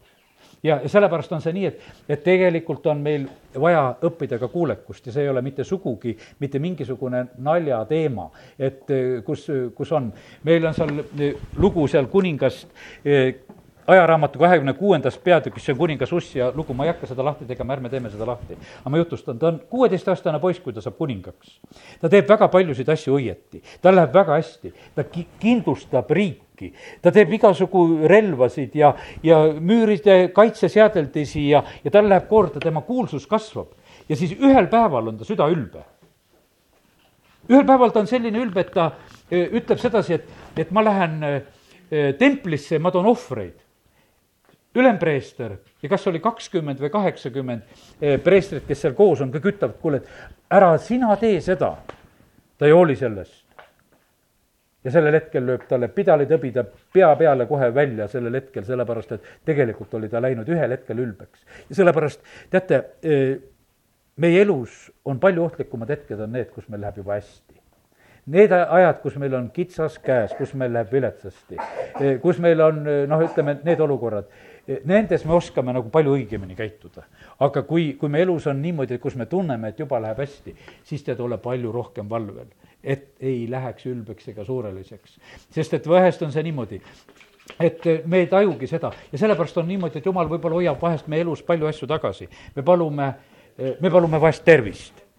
Ja sellepärast on see nii, et, et tegelikult on meil vaja õppida ka kuulekust ja see ei ole mitte sugugi mitte mingisugune naljateema, et kus, kus on, meil on seal lugu seal kuningast ajaraamatu kahekümne kuuendast peatükist, see on kuningas Ussia lugu, ma ei hakka seda lahti tegema, ärme teeme seda lahti. aga ma jutustan, ta on kuueteistaastane poiss, kui ta saab kuningaks. ta teeb väga paljusid asju õieti, tal läheb väga hästi, ta ki-, kindlustab riiki, ta teeb igasugu relvasid ja, ja müüride kaitseseadeldisi ja, ja tal läheb korda, tema kuulsus kasvab. ja siis ühel päeval on ta süda ülbe. ühel päeval ta on selline ülbe, et ta e, ütleb sedasi, et, et ma lähen e, templisse ja ma toon ohvreid ülempreester ja kas oli kakskümmend või kaheksakümmend eh, preestrit, kes seal koos on, kõik ütlevad, kuule, et ära sina tee seda. ta ei hooli sellest. ja sellel hetkel lööb talle pidalitõbi ta pea peale kohe välja sellel hetkel, sellepärast et tegelikult oli ta läinud ühel hetkel ülbeks. ja sellepärast, teate, eh, meie elus on palju ohtlikumad hetked, on need, kus meil läheb juba hästi need ajad, kus meil on kitsas käes, kus meil läheb viletsasti, eh, kus meil on noh, ütleme, need olukorrad, nendes me oskame nagu palju õigemini käituda. aga kui, kui me elus on niimoodi, kus me tunneme, et juba läheb hästi, siis tead, ole palju rohkem valvel, et ei läheks ülbeks ega suureliseks. sest et vahest on see niimoodi, et me ei tajugi seda ja sellepärast on niimoodi, et jumal võib-olla hoiab vahest meie elus palju asju tagasi. me palume, me palume vahest tervist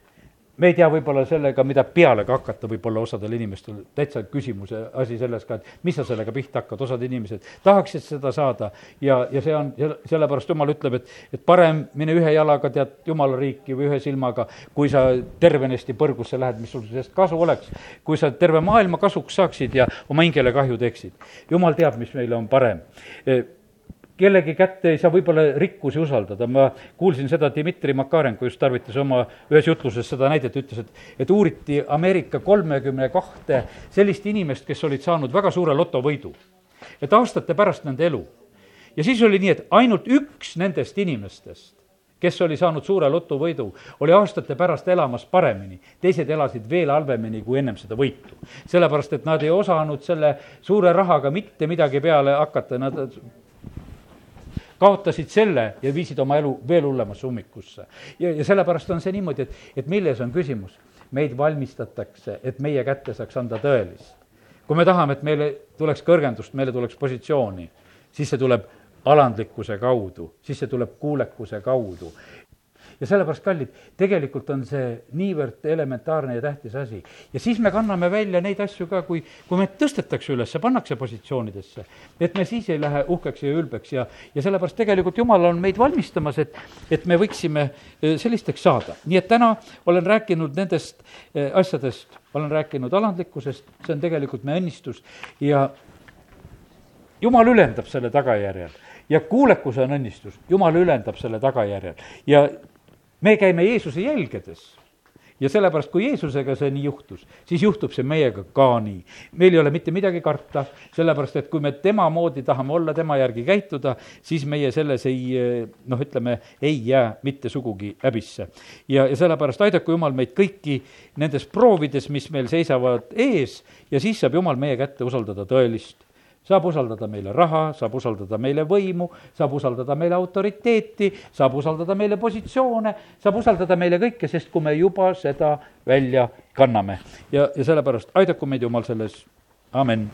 me ei tea võib-olla sellega, mida peale ka hakata, võib-olla osadel inimestel täitsa küsimuse asi selles ka, et mis sa sellega pihta hakkad, osad inimesed tahaksid seda saada ja, ja see on, sellepärast jumal ütleb, et, et parem mine ühe jalaga tead jumala riiki või ühe silmaga, kui sa tervenesti põrgusse lähed, mis sul sellest kasu oleks. kui sa terve maailma kasuks saaksid ja oma hingele kahju teeksid. jumal teab, mis meile on parem kellegi kätte ei saa võib-olla rikkusi usaldada, ma kuulsin seda, Dmitri Makarenko just tarvitas oma ühes jutluses seda näidet, ütles, et, et uuriti Ameerika kolmekümne kahte sellist inimest, kes olid saanud väga suure lotovõidu. et aastate pärast nende elu. ja siis oli nii, et ainult üks nendest inimestest, kes oli saanud suure lotovõidu, oli aastate pärast elamas paremini, teised elasid veel halvemini kui ennem seda võitu. sellepärast, et nad ei osanud selle suure rahaga mitte midagi peale hakata, nad kaotasid selle ja viisid oma elu veel hullemasse ummikusse. ja, ja sellepärast on see niimoodi, et, et milles on küsimus? meid valmistatakse, et meie kätte saaks anda tõelist. kui me tahame, et meile tuleks kõrgendust, meile tuleks positsiooni, siis see tuleb alandlikkuse kaudu, siis see tuleb kuulekuse kaudu ja sellepärast, kallid, tegelikult on see niivõrd elementaarne ja tähtis asi. ja siis me kanname välja neid asju ka, kui, kui meid tõstetakse üles, pannakse positsioonidesse. et me siis ei lähe uhkeks ja ülbeks ja, ja sellepärast tegelikult Jumal on meid valmistamas, et, et me võiksime eh, sellisteks saada. nii et täna olen rääkinud nendest eh, asjadest, olen rääkinud alandlikkusest, see on tegelikult meie õnnistus ja jumal ülendab selle tagajärjel ja kuulekus on õnnistus, jumal ülendab selle tagajärjel ja me käime Jeesuse jälgedes ja sellepärast, kui Jeesusega see nii juhtus, siis juhtub see meiega ka nii. meil ei ole mitte midagi karta, sellepärast et kui me tema moodi tahame olla, tema järgi käituda, siis meie selles ei noh, ütleme, ei jää mitte sugugi häbisse. ja, ja sellepärast aidaku Jumal meid kõiki nendes proovides, mis meil seisavad ees ja siis saab Jumal meie kätte usaldada tõelist saab usaldada meile raha, saab usaldada meile võimu, saab usaldada meile autoriteeti, saab usaldada meile positsioone, saab usaldada meile kõike, sest kui me juba seda välja kanname. ja, ja sellepärast aidaku meid Jumal selles, amin